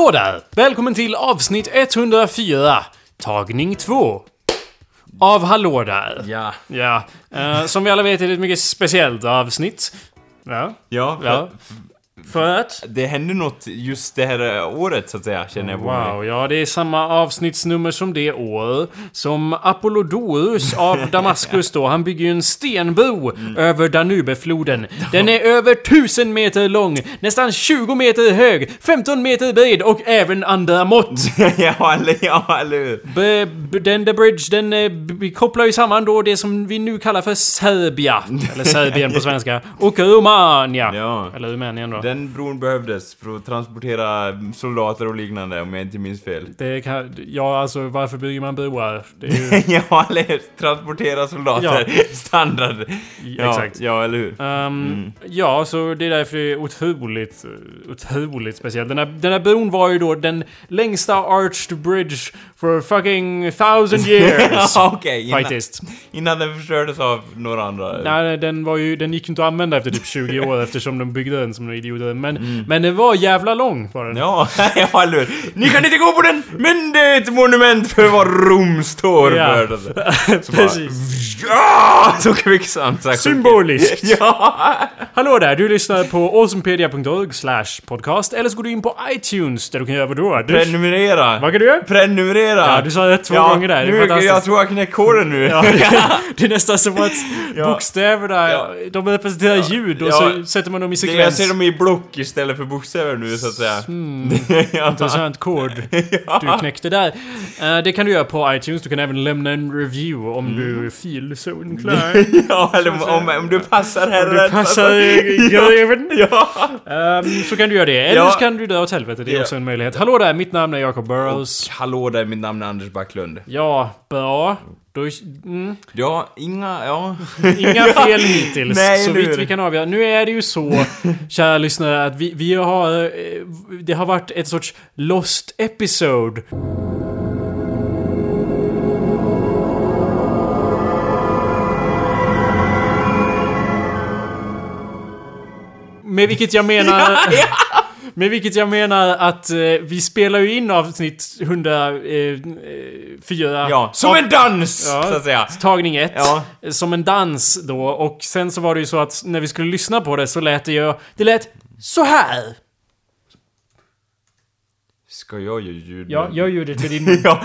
Hallå där! Välkommen till avsnitt 104, tagning 2. Av Hallå där. Ja. Ja, eh, som vi alla vet är det ett mycket speciellt avsnitt. Ja, Ja, för, ja. För att... det hände något just det här eh, året så att säga, känner jag på mig. Wow, ja det är samma avsnittsnummer som det år som Apollodorus av Damaskus då, han bygger ju en stenbro över Danubefloden. Den är över 1000 meter lång, nästan 20 meter hög, 15 meter bred och även andra mått. ja, eller, ja, eller hur? Den the bridge, den eh, vi kopplar ju samman då det som vi nu kallar för Serbia, eller Serbien på svenska, och Romania. Ja. Eller Rumänien då. Den bron behövdes för att transportera soldater och liknande om jag inte minns fel. Det kan, ja alltså varför bygger man broar? Det är ju... ja, eller transportera soldater. Standard. Ja, exakt. Ja, eller hur? Ehm, Ja, så det är därför det är otroligt, otroligt speciellt. Den här, den här bron var ju då den längsta arched bridge for fucking thousand years. ja, okej. innan, Faktiskt. innan den förstördes av några andra. Nej, den var ju, den gick ju inte att använda efter typ 20 år eftersom de byggde den som några idioter. Men, men den var jävla lång var den. Ja, ja, eller? Ni kan inte gå på den, men det är ett monument för vad Rom står Ja. för. Så bara, Precis. Ja, så sagt. Symboliskt. Ja! Hallå där, du lyssnar på awesomepedia.org slash podcast eller så går du in på iTunes där du kan göra vadå? Du, Prenumerera! vad kan du göra? Prenumerera! Ja, du sa det två gånger där. Det är Nu, jag tror jag knäckt koden nu. Ja, det är nästan som att Ja. bokstäverna, Ja. de representerar ljud och Ja. så sätter man dem i Det, jag sekvens. ser dem i block istället för bokstäver nu så att säga. ja. Intressant kod du knäckte där. Eh, det kan du göra på iTunes, du kan även lämna en review om du feel so inclined. ja, eller om, om, om du passar här Du passar greven. Ja! Ehm, så kan du göra det. Eller Ja. så kan du dra åt helvete, det är Ja. också en möjlighet. Hallå där, mitt namn är Jacob Burrows. Hallå där, mitt namn är Anders Backlund. Ja, bra. Då, mm, Ja, inga, ja. inga fel hittills, Nej, så vitt vi kan avgöra. Nu är det ju så, kära lyssnare, att vi, vi har... eh, Det har varit ett sorts lost episode. Med vilket jag menar... Med vilket jag menar att eh, vi spelar ju in avsnitt 104... Ja, som en dans! Ja. Så att säga. Tagning 1. Ja. Som en dans då. Och sen så var det ju så att när vi skulle lyssna på det så lät det ju... Det lät så här. Ska jag göra ljud? Ja, gör ljudet med din. Ja.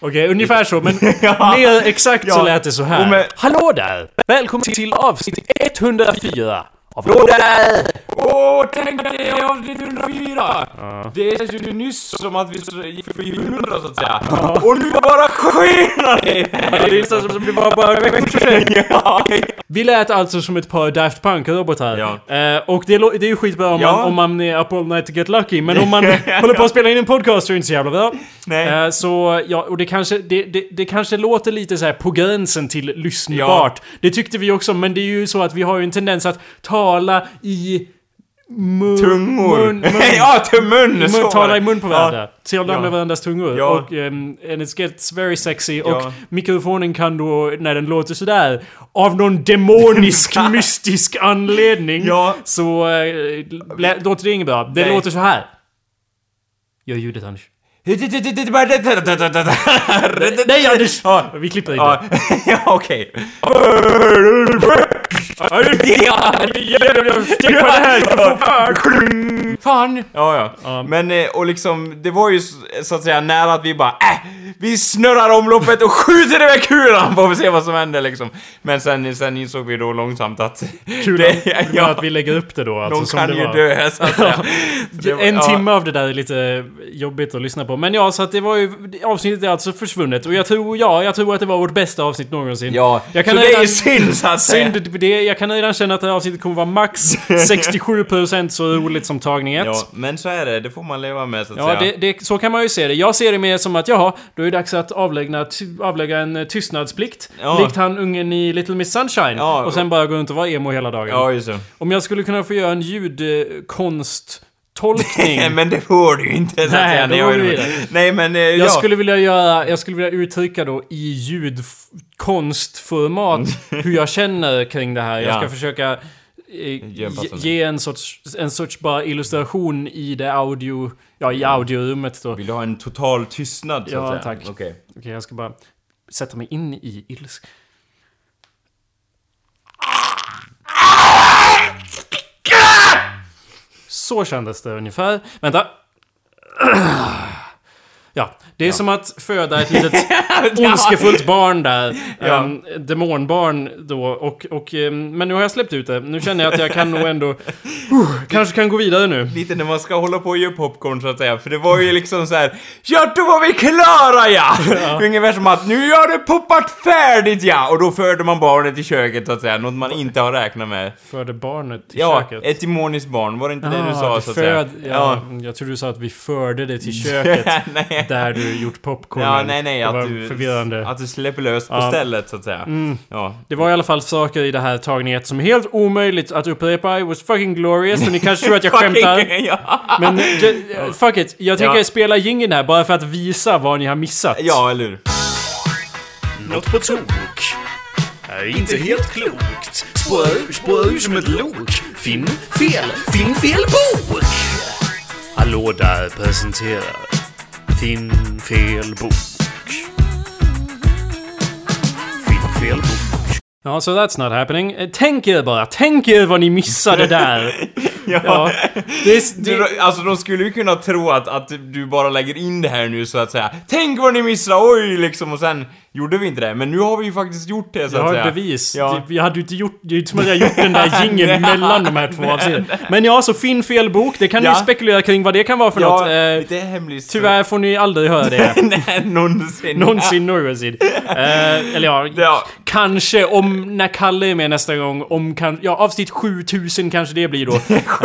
Okej, ungefär så. Men Ja. mer exakt så lät det så här. Hallå där! Välkommen till avsnitt 104 där! Åh, tänk att det är avsnitt 104! Det känns ju nyss som att vi gick förbi 100 så att säga. Och nu bara skenar det! Det är så som det bara sedan. Ja, Vi lät alltså som ett par Daft Punk-robotar. Ja. Eh, och det, lå- det är ju skitbra om, Ja. man, om man är up all night to get lucky. Men om man håller på att spela in en podcast så är det inte så jävla bra. Nej. Eh, så, ja, och det kanske, det, det, det kanske låter lite så här på gränsen till lyssnbart. Det tyckte vi också, men det är ju så att vi har ju en tendens att tala i... Mun, Tungor! Mun, mun, ja, till mun! mun, så tala i mun på varandra. Ja. med varandras tungor. Ja. Och um, and it gets very sexy. Och Ja. mikrofonen kan då, när den låter sådär, av någon demonisk, mystisk anledning, Ja. så uh, låter det inget bra. Det Nej. låter så här. Gör ljudet Anders. Ja. Nej Anders! Ja. Vi klipper in Ja, det. ja okej. Stick på det här! Fan! Ja, ja. Men, eh, och liksom, det var ju så att säga nära att vi bara äh, vi snurrar omloppet och skjuter iväg kulan får vi se vad som händer liksom. Men sen, sen insåg vi då långsamt att... Kul det, att, ja, att vi lägger upp det då. Alltså, de som kan det ju var. dö så att säga. En ja. timme av det där är lite jobbigt att lyssna på. Men ja, så att det var ju... Avsnittet är alltså försvunnet. Och jag tror, ja, jag tror att det var vårt bästa avsnitt någonsin. Ja, jag så det är ju synd så att säga. Synd, det, jag kan redan känna att det här avsnittet kommer vara max 67% så roligt som tagning 1. Ja, men så är det. Det får man leva med så att Ja, säga. det, det, så kan man ju se det. Jag ser det mer som att, jaha, då är det dags att avlägga, ty, avlägga en eh, tystnadsplikt. Ja. Likt han ungen i Little Miss Sunshine. Ja. och sen bara gå runt och vara emo hela dagen. Ja, just det. Om jag skulle kunna få göra en ljudkonsttolkning. men det får du ju inte så att Nej, säga. går ju- vi vidare. Nej, men eh, Jag ja. skulle vilja göra, jag skulle vilja uttrycka då i ljudkonstformat hur jag känner kring det här. Jag Ja. ska försöka ge, passande. ge en sorts, en sorts bara illustration i det audio... Ja, i audiorummet då. Vill du ha en total tystnad så Ja, att säga? tack. Okej. Okej, jag ska bara sätta mig in i ilsk. Så kändes det ungefär. Vänta. Ja, det är som att föda ett litet ondskefullt barn där. Ja. Um, demonbarn då. Och, och, um, men nu har jag släppt ut det. Nu känner jag att jag kan nog ändå... Uh, kanske kan gå vidare nu. Lite när man ska hålla på och göra popcorn så att säga, för det var ju liksom så här. Ja, då var vi klara ja! Ungefär som att nu har det poppat färdigt ja! Och då förde man barnet i köket så att säga, något man inte har räknat med. Förde barnet till Ja, köket. ett demoniskt barn, var det inte det du Ah, sa så att säga? föd, ja, Jag tror du sa att vi förde det till köket. nej. Där du gjort popcornen. Ja, nej, nej, det att var du, förvirrande. att du släpper lös på Ja. Mm. stället så att säga. Ja. Det var i alla fall saker i det här tagningen som är helt omöjligt att upprepa. It was fucking glorious. Och ni kanske tror att jag skämtar. Men fuck it. Jag tänker Ja. spela jingeln här bara för att visa vad ni har missat. ja, eller hur? Något på tok är inte helt klokt. Spåra ur, spåra ur som ett lok. Finn fel, finn fel bok. Hallå där presenterar Finn fel bok. Finn fel bok. Ja, så that's not happening. Eh, Tänk er bara. Tänk er vad ni missade där. ja. Det, är- det, Du, alltså de skulle ju kunna tro att, att du bara lägger in det här nu så att säga Tänk vad ni missade, oj liksom och sen gjorde vi inte det. Men nu har vi ju faktiskt gjort det så jag att har säga. ett bevis. Ja. Vi hade ju inte gjort... Det är inte som att jag gjort den där jingeln mellan de här två avsnitten. Men ja, så Finn fel bok. Det kan Ja. ni spekulera kring vad det kan vara för något. Ja, Eh, lite hemligt. tyvärr får ni aldrig höra det. Nej, någonsin. Någonsin någonsin. Eh, eller ja, Ja. kanske om när Kalle är med nästa gång. Om kan, ja, avsnitt 7000 kanske det blir då.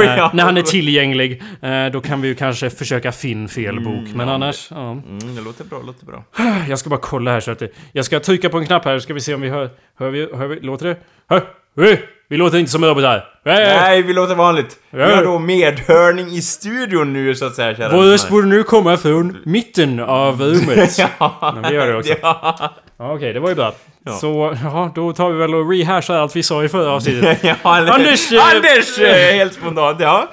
Eh, när han är tillgänglig. Eh, då kan vi ju kanske försöka Finn fel bok. Men annars, ja. Mm, det låter bra, låter bra. Jag ska bara kolla här så att det, Jag ska trycka på en knapp här, ska vi se om vi hör... Hör vi? Hör vi? Låter det? Hör! Hör! Vi låter inte som robotar. Nej, vi låter vanligt. Vi Ja. har då medhörning i studion nu så att säga, kära Vår röst borde nu komma från mitten av rummet. Ja, Men vi gör det också. Ja. Ja, Okej, det var ju bra. Så, ja, då tar vi väl och rehashar allt vi sa i förra avsnittet. Ja, eller- Anders, Anders! Helt spontant, ja.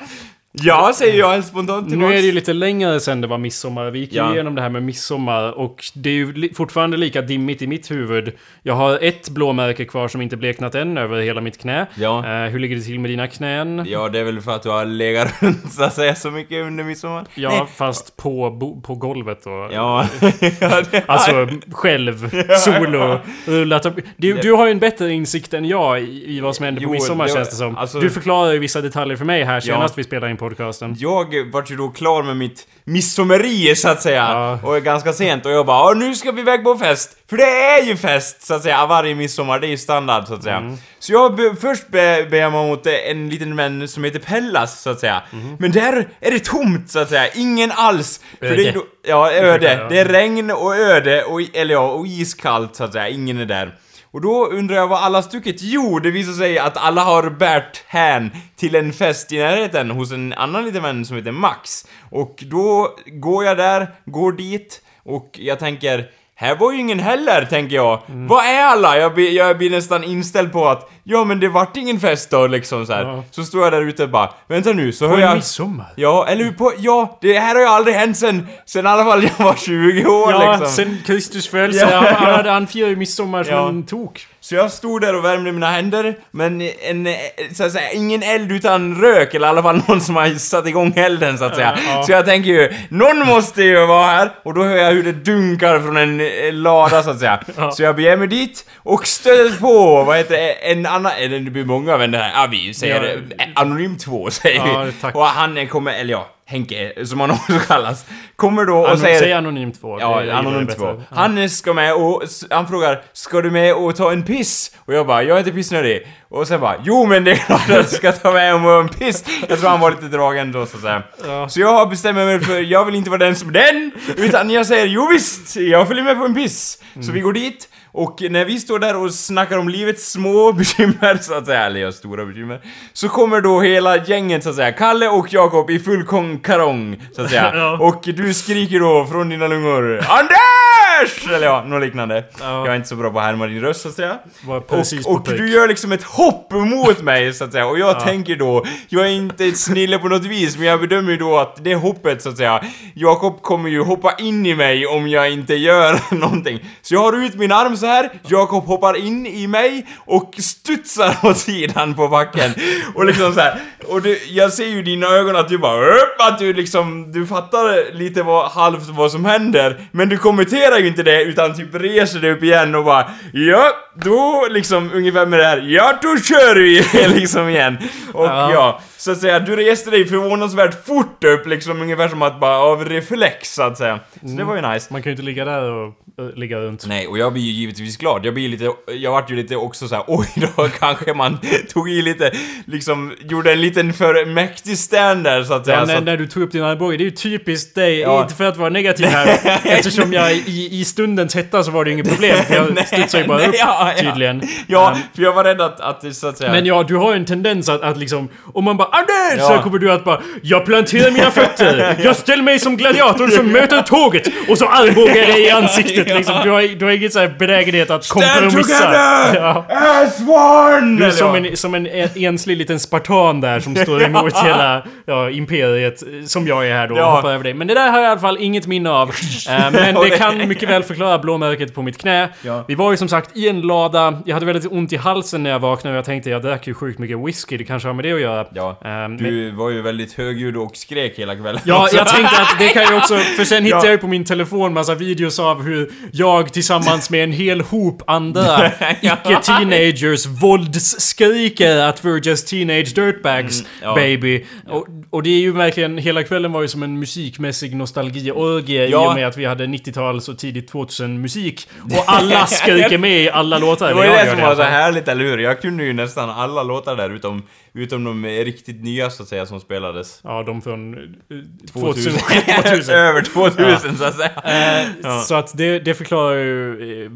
Ja, säger jag helt spontant Nu tillbaks. är det ju lite längre sen det var midsommar. Vi gick ju Ja. igenom det här med midsommar och det är ju li- fortfarande lika dimmigt i mitt huvud. Jag har ett blåmärke kvar som inte bleknat än över hela mitt knä. Ja. Eh, hur ligger det till med dina knän? Ja, det är väl för att du har legat runt så att säga så mycket under midsommar. Ja, Nej. fast på, på golvet då. Ja. Alltså själv, solo, rullat upp. Du, du har ju en bättre insikt än jag i, i vad som händer Jo, på midsommar det- känns det som. alltså- du förklarar ju vissa detaljer för mig här senast Ja. vi spelade in podcasten. Jag vart ju då klar med mitt midsommeri så att säga. Ja. Och ganska sent och jag bara "Ja, nu ska vi iväg på fest. För det är ju fest så att säga varje midsommar, det är ju standard så att säga. Mm. Så jag be, först be, ber jag mig mot en liten vän som heter Pellas så att säga. Mhm. Men där är det tomt så att säga, ingen alls. För det är ja, öde. Det är regn och öde, och, eller ja, och iskallt så att säga, ingen är där. Och då undrar jag vad alla stuckit? Jo, det visar sig att alla har bärt hän till en fest i närheten hos en annan liten vän som heter Max. Och då går jag där, går dit, och jag tänker här var ju ingen heller, tänker jag. Mm. Vad är alla? Jag blir, jag blir nästan inställd på att Ja men det vart ingen fest då liksom så här. Ja. Så står jag där ute och bara Vänta nu, så På hör jag... midsommar? Ja, eller? På, ja, det här har ju aldrig hänt sen, sen i alla fall jag var 20 år Ja, liksom. sen Kristus födelse. Ja, ja. han, han firar ju midsommar som Ja. en tok. Så jag stod där och värmde mina händer, men en, så att säga, ingen eld utan rök, eller i alla fall någon som har satt igång elden så att säga. Ja, ja. Så jag tänker ju, någon måste ju vara här, och då hör jag hur det dunkar från en eh, lada så att säga. Ja. Så jag beger mig dit, och stöter på, vad heter det, en annan, eller det blir många vänner här, ja vi säger eh, Anonym 2 säger vi. tack. Och han kommer, eller ja, Henke, som han också kallas, kommer då och Anon, säger... säg anonym 2. Ja, Anonym 2. Han ska med och han frågar Ska du med och ta en piss? Och jag bara, jag är inte pissnödig. Och sen bara, jo men det är klart att jag ska ta med och en piss. Jag tror han var lite dragen då så att säga. Ja. Så jag bestämmer mig för, jag vill inte vara den som den. Utan jag säger, jo visst, jag följer med på en piss. Så vi går dit. Och när vi står där och snackar om livets små bekymmer, så att säga, eller ja, stora bekymmer, så kommer då hela gänget, så att säga, Kalle och Jakob i full karong, så att säga. Ja. Och du skriker då från dina lungor Anders! Usch! Eller ja, något liknande. Ja. Jag är inte så bra på att härma din röst så att säga. Och, och du gör liksom ett hopp mot mig så att säga. Och jag tänker då, jag är inte ett snille på något vis, men jag bedömer ju då att det hoppet så att säga, Jakob kommer ju hoppa in i mig om jag inte gör någonting. Så jag har ut min arm så här, Jakob hoppar in i mig och studsar åt sidan på backen. Och liksom så här. Och du, jag ser ju i dina ögon att du bara att du liksom, du fattar lite vad, halvt vad som händer. Men du kommenterar ju inte det utan typ reser dig upp igen och bara ja, då liksom ungefär med det här, ja då kör vi liksom igen. Och ja. Ja. Så att säga, du reste dig förvånansvärt fort upp liksom ungefär som att bara av reflex så att säga. Så det var ju nice. Man kan ju inte ligga där och uh, ligga runt. Nej, och jag blir ju givetvis glad. Jag blir lite, jag vart ju lite också så här, oj då kanske man tog i lite, liksom gjorde en liten för mäktig stand där så att säga. Ja, när, att, när du tog upp din armbåge, det är ju typiskt dig, Ja. inte för att vara negativ här, eftersom jag i, i stundens hetta så var det ju inget problem, för jag studsade ju bara nej, upp ja, tydligen. ja, Um, för jag var rädd att, att så att säga... men ja, du har ju en tendens att, att liksom, om man bara Anders! Ja. Så kommer du att bara Jag planterar mina fötter! Jag ställer mig som gladiatorn som möter tåget! Och så armbågar jag dig i ansiktet liksom. Du har, du har ingen så här benägenhet att Stand kompromissa. together! Ja. As one! Du är som en, som en enslig liten spartan där som står emot hela ja, imperiet eh, som jag är här då och Ja. hoppar över dig. Men det där har jag i alla fall inget minne av. Eh, men det- kan mycket väl förklara blåmärket på mitt knä. Ja. Vi var ju som sagt i en lada. Jag hade väldigt ont i halsen när jag vaknade och jag tänkte jag drack ju sjukt mycket whisky. Det kanske har med det att göra. Ja, Eh, men- du var ju väldigt högljudd och skrek hela kvällen Ja, också. jag tänkte att det kan ju också... För sen hittade Ja. jag ju på min telefon massa videos av hur jag tillsammans med en hel hop andra icke-teenagers våldsskriker att we're just teenage dirtbags, Mm, ja. baby. Och, och det är ju verkligen... Hela kvällen var ju som en musikmässig nostalgiorgie i Ja. och med att vi hade 90-tals och tidigt 2000 musik. Och alla skriker med i alla låtar. Det var ju det som i var så härligt, eller hur? Jag kunde ju nästan alla låtar där utom, utom de riktigt nya så att säga som spelades. Ja, de från eh, 2000. 2000. 2000. Över 2000 så att säga. Eh, Ja. Så att det, det förklarar ju... Eh,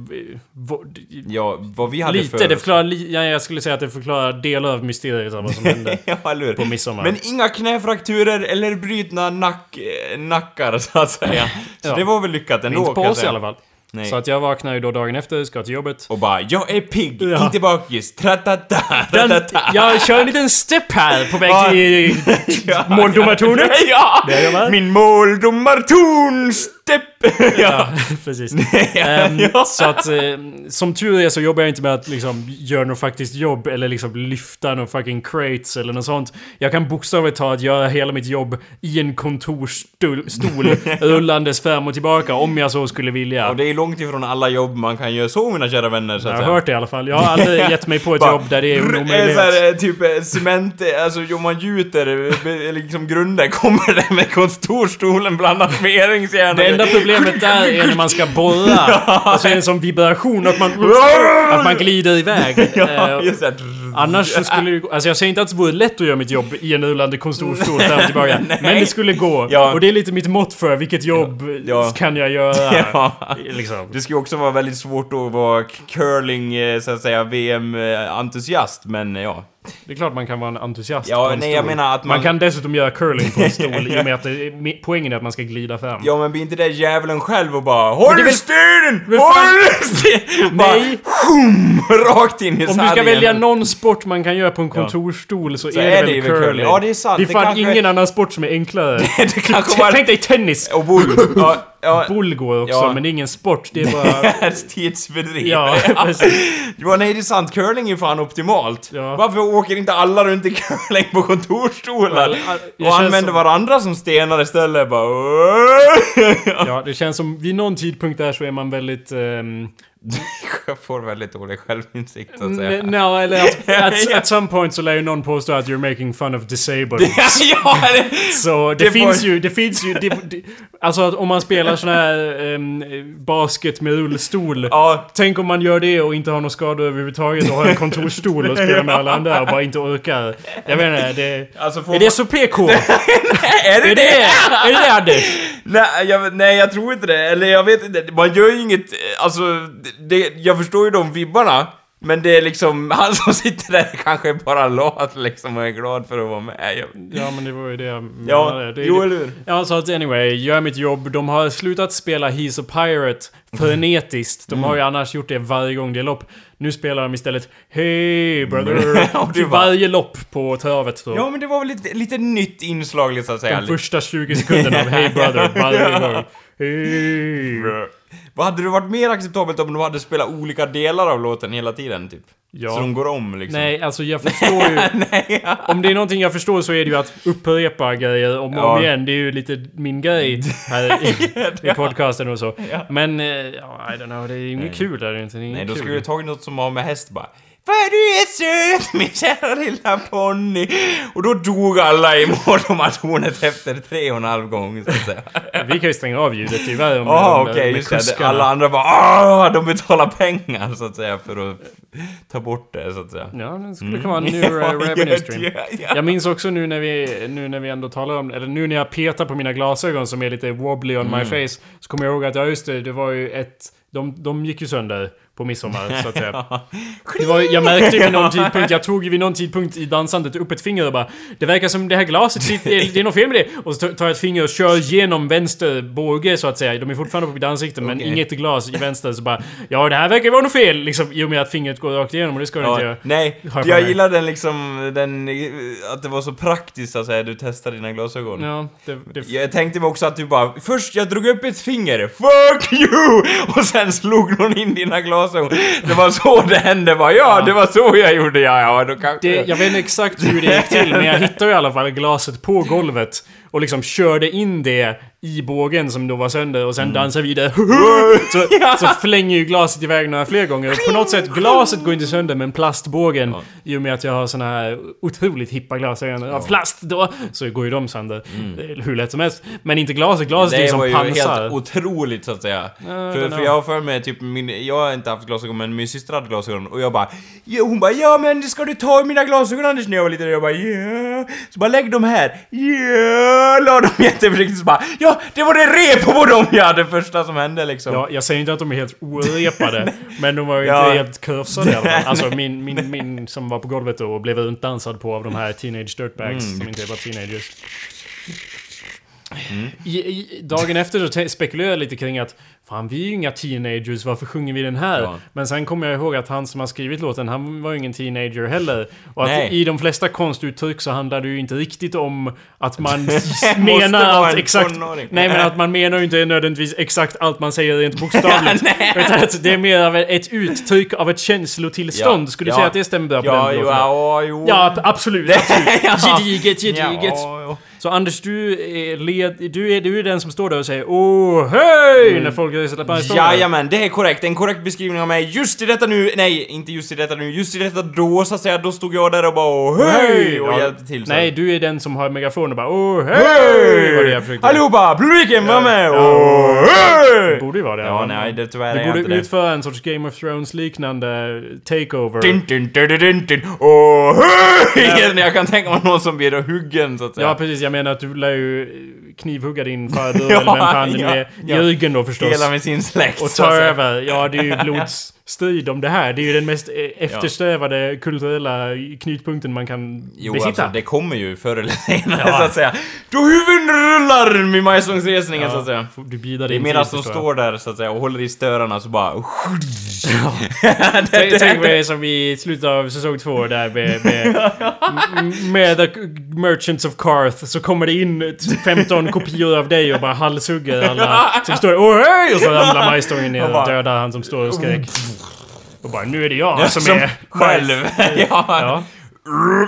vad- Ja, vad vi hade Lite, för... det förklarar... Li, ja, jag skulle säga att det förklarar delar av mysteriet av vad som hände ja, på midsommar. Men inga knäfrakturer eller brutna nack, eh, nackar så att säga. Så Ja. det var väl lyckat ändå inte på oss i alla fall. Nej. Så att jag vaknar ju då dagen efter, ska till jobbet. Och bara, jag är pigg, Ja. inte bakis, tratata, tratata. jag kör en liten step här på väg Ja. till Ja. måldomartornet. Ja! Man. Min måldomartorn! Ja, ja. precis. Ehm, Ja. Så att eh, som tur är så jobbar jag inte med att liksom göra något faktiskt jobb eller liksom lyfta någon fucking crates eller något sånt. Jag kan bokstavligt talat göra hela mitt jobb i en kontorsstol stol, rullandes fram och tillbaka om jag så skulle vilja. Och det är långt ifrån alla jobb man kan göra så mina kära vänner så Jag har säga. hört det i alla fall. Jag har aldrig gett mig på ett jobb där det är en omöjlighet. eh, typ eh, cement, alltså om man gjuter liksom grunder kommer det med kontorstolen blandat med eringsjärn. Enda problemet där är när man ska borra. Och så är det en sån vibration att man, att man glider iväg. Ja, Eh, just det. Annars så skulle det gå- Alltså jag säger inte att det vore lätt att göra mitt jobb i en rullande kontorsstol fram och tillbaka. Men det skulle gå. Ja. Och det är lite mitt mått för vilket jobb Ja. kan jag göra. Ja. Liksom. Det skulle också vara väldigt svårt att vara curling, eh, så att säga, VM-entusiast, men eh, ja. Det är klart man kan vara en entusiast Ja, på en nej, stol. jag menar att man- Man kan dessutom göra curling på en stol i och med att det, poängen är att man ska glida fram. Ja men blir inte det djävulen själv och bara HÅLL det väl- fan- HÅLL! Bara Nej. sjum, rakt in i Om du ska sargen. välja någon sport man kan göra på en kontorsstol så, Så är, det det väl ju curling. Ja, det är sant. Det är Det fan kanske- ingen annan sport som är enklare. det kanske var... Tänk dig tennis! Och boll. Ja, ja. Boll går också, Ja. men det är ingen sport. Det är bara... Tidsfördriv. Ja. Ja, nej det är sant. Curling är fan optimalt. Ja. Varför åker inte alla runt i curling på kontorsstolar? Det och använder som- varandra som stenar istället? Bara... Ja, det känns som vid någon tidpunkt där så är man väldigt... Um, Jag får väldigt dålig självinsikt så att säga. no, eller att, at, at some point så lär ju någon påstå att you're making fun of disabled. ja, det... Så det, Det finns ju, det finns ju... Det, det, alltså att om man spelar sån här ehm, basket med rullstol. Ja, Tänk om man gör det och inte har någon skada överhuvudtaget och har en kontorsstol och spelar med alla andra och bara inte orkar. Jag vet inte, det... alltså Är det så PK? är det Är det är det, Anders? Nej jag, nej, jag tror inte det. Eller jag vet inte. Man gör ju inget... Alltså, det, jag förstår ju de vibbarna. Men det är liksom, han som sitter där kanske bara lat liksom och är glad för att vara med. Jag, Ja, men det var ju det jag menade. ja, det jo eller hur? Ja, så att anyway, gör mitt jobb. De har slutat spela He's a Pirate frenetiskt. De har ju annars gjort det varje gång det är lopp. Nu spelar de istället Hey brother! Ja, till var- varje lopp på travet då. Ja men det var väl lite, lite nytt inslag så att säga. De första 20 sekunderna av Hey brother varje gång. Hey! Vad hade det varit mer acceptabelt om de hade spelat olika delar av låten hela tiden, typ? Ja. Så de går om liksom. Nej, alltså jag förstår ju... Om det är någonting jag förstår så är det ju att upprepa grejer om och Ja. om igen. Det är ju lite min grej här i, i podcasten och så. Men, eh, ja, I don't know. Det är ju inget kul där inte. Det är Nej, då kul. skulle du tagit något som har med häst bara. Vad du är söt min kära lilla ponny! Och då dog alla i monomatornet efter tre och en halv gång så att säga. Vi kan ju stänga av ljudet tyvärr. om- Ja, okej, med just det. Alla andra bara Åh, de betalar pengar så att säga för att ta bort det så att säga. Ja, det skulle kunna vara en new uh, revenue stream. Ja, ja. Jag minns också nu när vi, nu när vi ändå talar om, eller nu när jag petar på mina glasögon som är lite wobbly on my Mm. face. Så kommer jag ihåg att, ja just det, det var ju ett, de, de gick ju sönder på midsommar så att säga. Det var, jag märkte ju vid någon tidpunkt, jag tog ju vid någon tidpunkt i dansandet upp ett finger och bara Det verkar som det här glaset sitter, det är- något fel med det. Och så tar jag ett finger och kör genom vänster båge så att säga. De är fortfarande på mitt ansikte men Okej. inget glas i vänster så bara Ja det här verkar vara något fel liksom i och med att fingret går rakt igenom och det ska det inte Ja, göra. nej, jag gillar den liksom, den, att det var så praktiskt så att säga, du testade dina glasögon. Ja, det, det, Jag tänkte mig också att du bara, först jag drog upp ett finger, FUCK YOU! Och sen slog någon in dina glasögon. Det var så det hände, bara ja, det var så jag gjorde, ja, ja, då kanske... det, jag vet inte exakt hur det gick till, men jag hittade i alla fall glaset på golvet. Och liksom körde in det i bågen som då var sönder och sen dansade vidare. Så, så flänger ju glaset iväg några fler gånger. Och på något sätt, glaset går inte sönder men plastbågen, i och med att jag har såna här otroligt hippa glasögon av plast då, så går ju de sönder. Det är Hur lätt som helst. Men inte glaset, glaset är Det som var ju pansar. helt otroligt så att säga. don't för, för jag har för mig typ min, jag har inte haft glasögon men min syster hade glasögon och jag bara ja, Hon bara ja men ska du ta mina glasögon Anders när jag var liten? Och jag bara ja. Så bara lägg dem här. Ja. La dem jätteförsiktigt bara ja det var det rep på dem ja det första som hände liksom. Ja, jag säger inte att de är helt orepade, men de var ju Ja. inte helt kursade i alla fall. Alltså min, min, min som var på golvet då och blev utdansad på av de här teenage dirtbags Mm. som inte var teenagers. I, i, dagen efter så spekulerade jag lite kring att Fan vi är ju inga teenagers, varför sjunger vi den här? Ja. Men sen kommer jag ihåg att han som har skrivit låten, han var ju ingen teenager heller. Och att Nej. i de flesta konstuttryck så handlar det ju inte riktigt om att man menar att exakt... tonåring. Nej men att man menar ju inte nödvändigtvis exakt allt man säger rent bokstavligt. Utan att det är mer av ett uttryck av ett känslotillstånd. Ja. Skulle du Ja. säga att det stämmer bra på Ja, den låten? ja, jo. Ja, ab- absolut. absolut. Ja. Gediget, gediget. Ja, ja. Så Anders, du är, led, du, är, du är den som står där och säger Åh, hej! När folk på stången. Jajamän, det är korrekt. En korrekt beskrivning av mig. Just i detta nu, nej, inte just i detta nu, just i detta då så att säga, då stod jag där och bara åh, hej! Och Ja, hjälpte till så. Nej, du är den som har megafon och bara Åh, hej! Det försökte. Allihopa, publiken var med! Ja. Åh, Det hej! borde ju vara det. Ja, nej, det tyvärr Du är jag borde inte det. utföra en sorts Game of Thrones liknande takeover. Dun, dun, dun, dun, dun. Åh, hej! Jag kan tänka mig någon som blir huggen så att säga. Ja precis, jag menar att du lär ju knivhugga din farbror Ja, eller vem fan det nu ja, är. ja. Jörgen då förstås. Hela med sin släkt. och ta över. Ja, det är ju blodsstrid om det här. Det är ju den mest eh, eftersträvade kulturella knutpunkten man kan Jo, besitta. alltså det kommer ju förr eller senare så att säga. Då huvuden rullar med Majstångsresningen så att säga. Du bidar Det är medan de står där så att säga och håller i störarna så bara... Tänk- Tänk på det som i slutet av säsong två där med, med, med The Merchants of Carth så kommer det in 15 kopior av dig och bara halshugger alla som står Åh hej! Och så ramlar Majstången ner Och och dödar han som står och skrek. Och bara nu är det jag som, Som är själv. ja. Ja,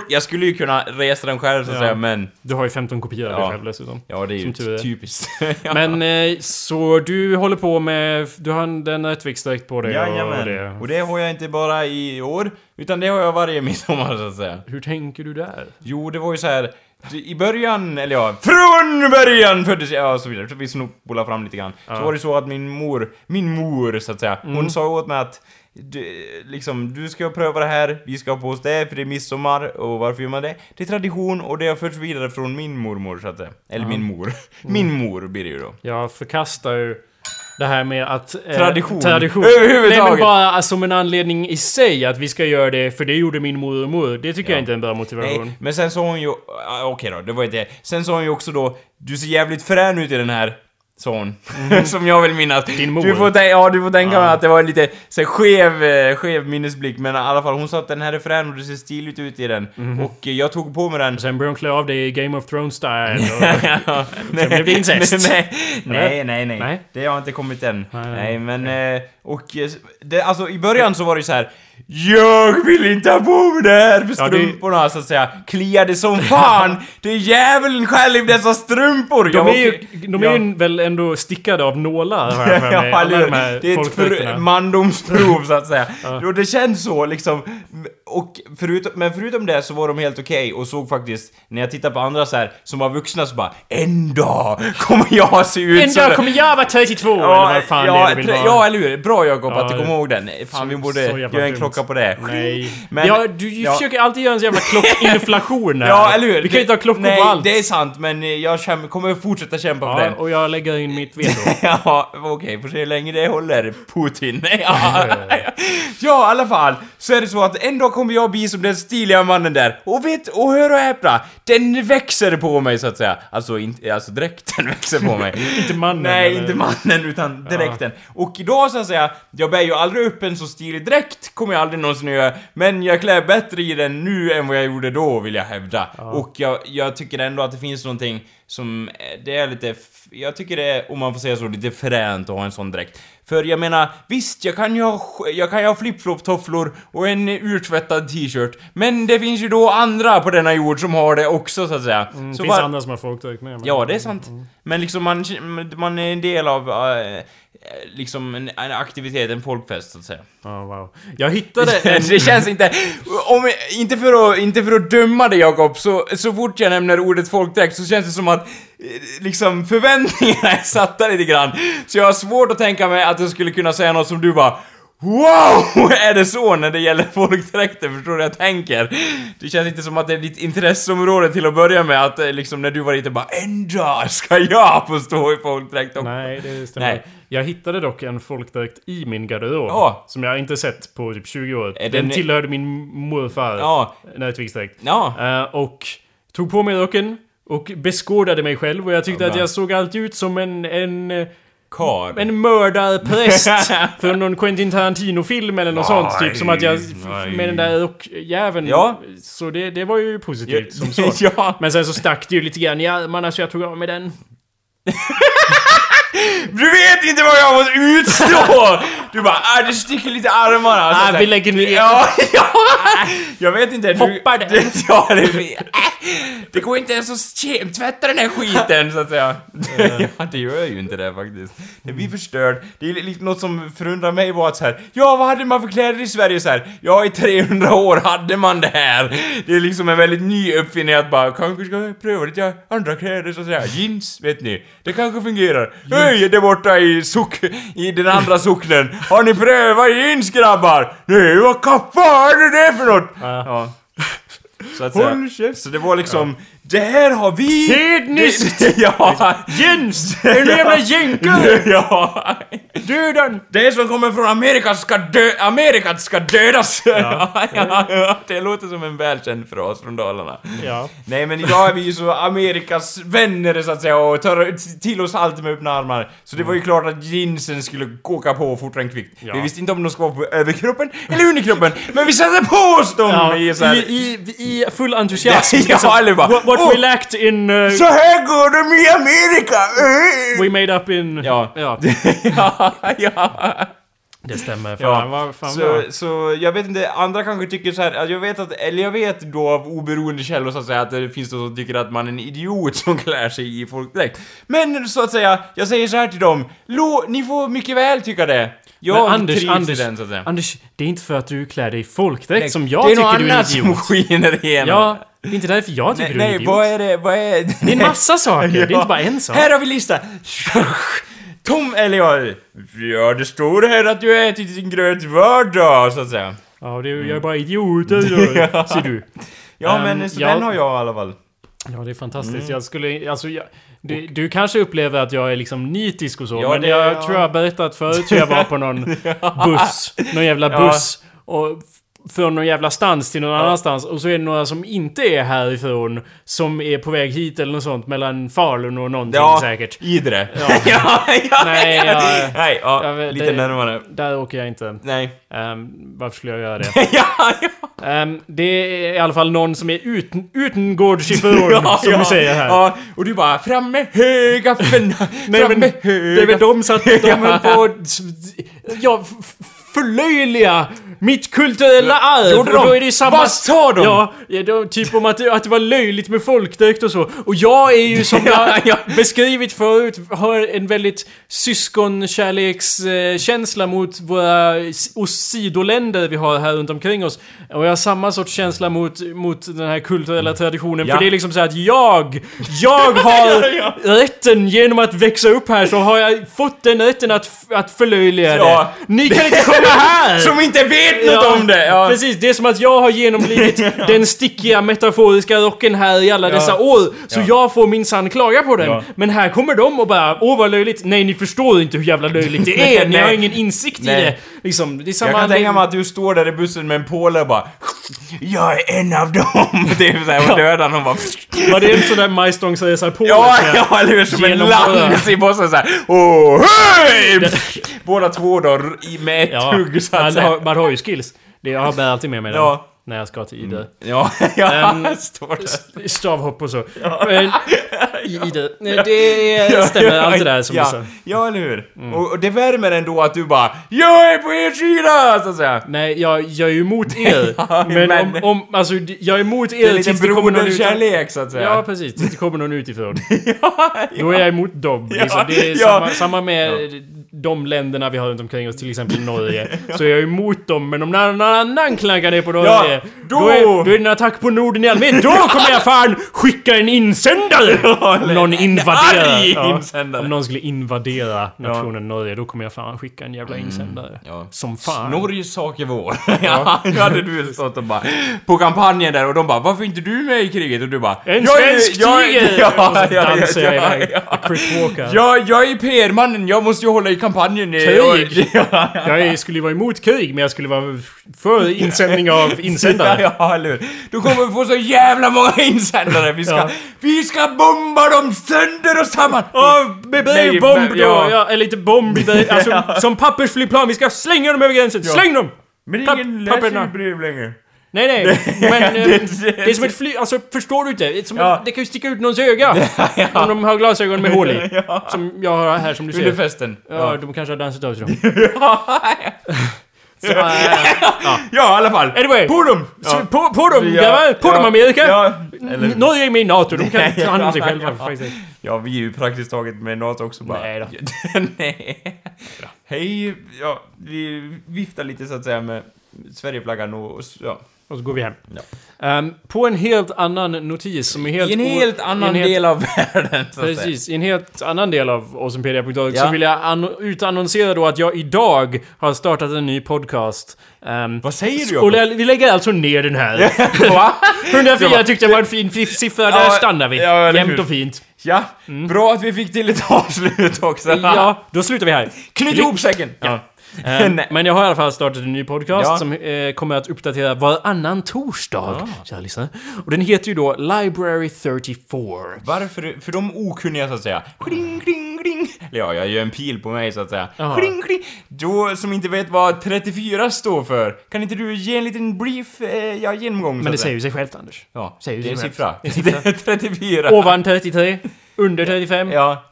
Jag skulle ju kunna resa den själv så att Ja. säga men... du har ju 15 kopior av Ja. dig själv dessutom. Ja, det är ju är. typiskt. ja. Men eh, så du håller på med... Du har en- den Rättviksdräkt på dig och Jajamän. det. Och det har jag inte bara i år, utan det har jag varje midsommar så att säga. Hur tänker du där? Jo, det var ju så här. I början, eller ja, från början föddes jag, ja, och så vidare. Så vi spolar fram lite grann. Så var det så att min mor, min mor så att säga, Mm. hon sa åt mig att du, liksom, du ska pröva det här, vi ska på hos det, för det är midsommar, och varför gör man det? Det är tradition, och det har förts vidare från min mormor, så att säga. Eller min mor. Min mor blir det ju då. Jag förkastar ju det här med att... eh, Tradition. Tradition. Överhuvudtaget. Nej men bara som en anledning i sig att vi ska göra det, för det gjorde min mormor. Det tycker jag inte är en bra motivation. Nej, men sen sa hon ju... ah, Okej då, det var inte det. Sen sa hon ju också då, du ser jävligt frän ut i den här son. som jag vill minnas. Din mor. Du får, ja, du får tänka Ja. mig att det var en lite så här, skev, eh, skev minnesblick, men i alla fall hon sa att den här är frän och det ser stiligt ut i den. Mhm. Och eh, jag tog på mig den. Sen började hon klä av dig i Game of Thrones-style. och- Ja, Sen blev det incest. nej, nej, nej, nej, Nej. Det har inte kommit än. Nej, Nej, nej. men... eh, Och... Det, alltså i början så var det ju så här. Jag vill inte ha på mig det här för Ja, det- strumporna så att säga. Kliade som fan! det är djävulen själv dessa strumpor! De är ju, de är ja. ju väl ändå stickade av nålar har jag för mig. Ja, de här? Det är ett mandomsprov så att säga. Och det känns så liksom. Och förutom, men förutom det så var de helt okej och såg faktiskt, när jag tittar på andra så här som var vuxna så bara En dag kommer jag se ut En dag där." kommer jag vara 32! eller vad fan ja, det är ja, eller hur? Bra Jakob Ja, att du kommer ihåg den. Fan, vi borde göra en dumt. Klocka på det. Nej. Men- ja, du ja. försöker alltid göra en sån jävla klockinflation här. Ja, eller hur? Vi kan ju inte ha klockor Nej, på allt. det är sant, men jag käm- kommer fortsätta kämpa för Ja, den. och jag lägger in mitt veto. Ja, okej, får se hur länge det håller, Putin. Ja, ja, i alla fall, så är det så att en dag kommer jag bli som den stiliga mannen där. Och vet, och hör och häpna, den växer på mig så att säga. Alltså, inte, alltså dräkten växer på mig. Inte mannen, Nej, eller? inte mannen, utan dräkten. Och idag så att säga, jag bär ju aldrig upp en så stilig dräkt, kommer jag aldrig någonsin att göra. Men jag klär bättre i den nu än vad jag gjorde då, vill jag hävda. Och jag, jag tycker ändå att det finns någonting som, eh, det är lite, jag tycker det är, om man får säga så, lite fränt att ha en sån dräkt. För jag menar, visst, jag kan ju ha, jag kan ju ha flip-flop-tofflor och en urtvättad t-shirt, men det finns ju då andra på denna jord som har det också, så att säga. Mm, Det så finns var- andra som har folkdräkt med. men- Ja, det är sant. Men liksom man, man är en del av, äh, liksom en, en aktivitet, en folkfest så att säga. Ja, wow. Jag hittade en... det känns inte, om, inte, för att, inte för att döma dig Jakob, så, så fort jag nämner ordet folkdräkt så känns det som att eh, liksom förväntningarna är satta lite grann. Så jag har svårt att tänka mig att jag skulle kunna säga något som du bara Wow! Är det så när det gäller folkdräkter? Förstår du vad jag tänker? Det känns inte som att det är ditt intresseområde till att börja med att eh, liksom när du var lite bara En dag ska jag få stå i folkdräkt och... Nej, det stämmer. Nej. Jag hittade dock en folkdräkt i min garderob. Ja. Som jag inte sett på typ 20 år. Den den- tillhörde min morfar. Ja. Nätviksdräkt. Ja. Eh, och tog på mig rocken och beskådade mig själv och jag tyckte Ja, att jag såg alltid ut som en... en Kar. en mördarpräst från någon Quentin Tarantino-film eller något sånt. Typ som att jag... nej. Med den där rockjäveln. Ja. Så det, det var ju positivt som så. ja. Men sen så stack det ju lite grann i armarna så jag tog av mig den. Du vet inte vad jag måste utstå! Du bara ah, det sticker lite i armarna. Att- vi lägger ner. Ja, ja! Jag vet inte. Du, Hoppar det. det. Ja, det, äh, det går inte ens att ke- tvätta den här skiten så att säga. Ja, det gör ju inte det faktiskt. Det blir förstörd. Det är lite något som förundrar mig var att så här, ja vad hade man för kläder i Sverige så här? Ja, i 300 år hade man det här. Det är liksom en väldigt ny uppfinning att bara, kanske ska pröva lite andra kläder så att säga. Jeans, vet ni. Det kanske fungerar. Hej, där borta i sock... i den andra socknen. Har ni prövat jeans grabbar? Nej, vad fan är det för något? Ja. Så att säga. Så det var liksom, det här har vi... Hedniskt! Ja. Jens! En jävla jänke! ja. Döden! Det som kommer från Amerika ska dö... Amerika ska dödas! Ja. ja, det låter som en välkänd fras från Dalarna. Ja. Nej men idag är vi ju så Amerikas vänner så att säga och tar till oss allt med öppna armar. Så det var ju klart att jeansen skulle åka på fortare än kvickt. Ja. Vi visste inte om de skulle vara på överkroppen eller underkroppen, men vi satte på oss dem Ja, i i, så här... i, I full entusiasm. Ja, eller bara, What "Åh, we lacked in... Uh, Så här går de i Amerika! Eh." we made up in... Ja. ja. ja, ja. Det stämmer. Fan, Ja, vad fan så, bra. så jag vet inte, andra kanske tycker så här, jag vet att, eller jag vet då av oberoende källor så att säga att det finns de som tycker att man är en idiot som klär sig i folkdräkt. Men så att säga, jag säger så här till dem, Lå, ni får mycket väl tycka det. Jag Men Anders, Anders, den så att säga. Anders, det är inte för att du klär dig i folkdräkt som jag det är tycker något du är en annat som idiot. skiner igenom. Ja, det är inte därför jag tycker nej, du är nej idiot. vad är det, vad är det? Det är en massa saker, det är inte bara en sak. Här har vi lista! Tom, eller ja, ja det står här att du har ätit din gröt var dag, så att säga. Ja, det är, jag är bara idioter, då, Ja. ser du. Ja Ehm, men så ja. den har jag i alla fall. Ja, det är fantastiskt. Mm. Jag skulle... Alltså, jag, Du, du kanske upplever att jag är liksom nitisk och så, Ja, men det- jag ja. tror jag har berättat förut hur jag var på någon buss. Någon jävla Ja. buss. Och från någon jävla stans till någon annanstans. Och så är det några som inte är härifrån som är på väg hit eller något sånt mellan Falun och någonting Ja, säkert. Idre. Ja. ja, ja, Nej, ja. jag- Nej, ja, jag lite det- närmare. Där åker jag inte. Nej. Ehm, varför skulle jag göra det? ja, ja. Ehm, det är i alla fall någon som är uten, utengårdschaufför, som ja, vi säger här. Ja, och du bara fram med höga fram med det är höga väl de så att de höll på ja, förlöjliga mitt kulturella arv. Gjorde och då de? är det samma... Vad sa de? Ja, ja då, typ om att att det var löjligt med folkdräkt och så. Och jag är ju som Ja, jag ja. beskrivit förut, har en väldigt syskonkärlekskänsla mot våra sidoländer vi har här runt omkring oss. Och jag har samma sorts känsla mot, mot den här kulturella traditionen. Ja. För det är liksom så att jag, jag har Ja, rätten genom att växa upp här så har jag fått den rätten att, att förlöjliga det. Ni kan inte komma här! Som inte vet något om det! Ja. Precis, det är som att jag har genomlidit den stickiga metaforiska rocken här i alla dessa år. Så Ja. jag får minsann klaga på den. Ja. Men här kommer de och bara Åh vad löjligt. Nej ni förstår inte hur jävla löjligt det är. Ni har ingen insikt i Nej. det. Liksom, det är samma Jag kan tänka mig att du står där i bussen med en påle och bara Jag är en av dem! Det är såhär, och dödar någon bara Var det en sån där majstång säger såhär på? Ja, ja, eller hur? Som en lans i bossen såhär Åh, hej! Båda två då i- med ett Ja, hugg så att man, har, man har ju skills. Det, jag bär alltid med mig den. Ja. När jag ska till Idre. Ja, ja, Ehm, står där. Stavhopp och så. Men, i Idre. Det stämmer allt det där som ja, du sa. Ja, eller hur? Och, och det värmer ändå att du bara Jag är på er sida! Så att säga. Nej, jag, jag är ju emot er. Ja, men, men- om, om, alltså jag är emot Det är er tills det kommer någon utifrån. broderkärlek så att säga. Ja, precis. Tills det kommer någon utifrån. ja, Då är jag emot dem. Ja, Liksom. Det är ja. samma, samma med de länderna vi har runt omkring oss, till exempel Norge. Så är jag emot dem, men om någon annan klankar ner på Norge, Ja, då... då- är, då är det en attack på Norden i allmänhet. Då kommer jag fan skicka en insändare! om någon invaderar. Ja, insändare. om någon skulle invadera nationen Norge, då kommer jag fan skicka en jävla insändare. Mm, Ja. Som fan. Norges sak är vår. ja, då hade du stått och bara på kampanjen där och de bara Varför är inte du med i kriget? Och du bara En "Jag är- svensk tiger! Ja, ja, jag ja, ja. Walker. Jag, jag är PR-mannen, jag måste ju hålla i kampanjen. eh, Krig. och- Ja, ja. Jag skulle vara emot krig, men jag skulle vara för insändning av insändare. Ja, ja, eller hur? Du kommer få så jävla många insändare. Vi ska, Ja. vi ska bomba dem sönder och samman. Med bomb då! ja. Eller inte bomb, i alltså som pappersflygplan, vi ska slänga dem över gränsen! Släng dem! Men ingen läser ju brev längre. Nej, nej, men eh, det- det, är som ett flyg, alltså förstår du inte? Det, som Ja. en, det kan ju sticka ut någons öga! Om de har glasögon med hål i. Som jag har här som du Under ser. festen. Ja, de kanske har dansat av sig dem. ja. Så, äh, ja. ja, i alla fall. Anyway. På dem! Så på, på dem Ja, grabbar! På ja, dem Amerika! Ja, eller... Norge är med i NATO, de kan Ja, ta hand om sig ja, själva ja. faktiskt. Ja, vi är ju praktiskt taget med NATO också bara. Nej då. Nej. Hej, ja, vi viftar lite så att säga med Sverigeflaggan och, och ja. Och så går vi hem. Ehm, på en helt annan notis som är helt... I en helt annan en helt- del av världen, så att säga. Precis, i en helt annan del av awesomepedia.org Ja. så vill jag anno- utannonsera då att jag idag har startat en ny podcast. Ehm, Vad säger du, och vi lägger alltså ner den här. Va? 104 Ja, tyckte jag var en fin fi- siffra, där Ja, stannar vi. ja, Jämnt och fint. Ja, bra att vi fick till ett avslut också. Ja, då slutar vi här. Knyt ihop säcken! Ja. Nej. men jag har i alla fall startat en ny podcast Ja. som eh, kommer att uppdatera varannan torsdag, kära lyssnare. Och den heter ju då Library 34. Varför? För de okunniga så att säga. Kling, kling, kling. Eller ja, jag gör en pil på mig så att säga. Jaha. Kling, kling. Då som inte vet vad 34 står för, kan inte du ge en liten brief eh, ja, genomgång? Men det säger ju sig självt, Anders. Ja, säger det är en siffra. självt. Det är en siffra. Det är 34. Ovan 33, under 35. Ja.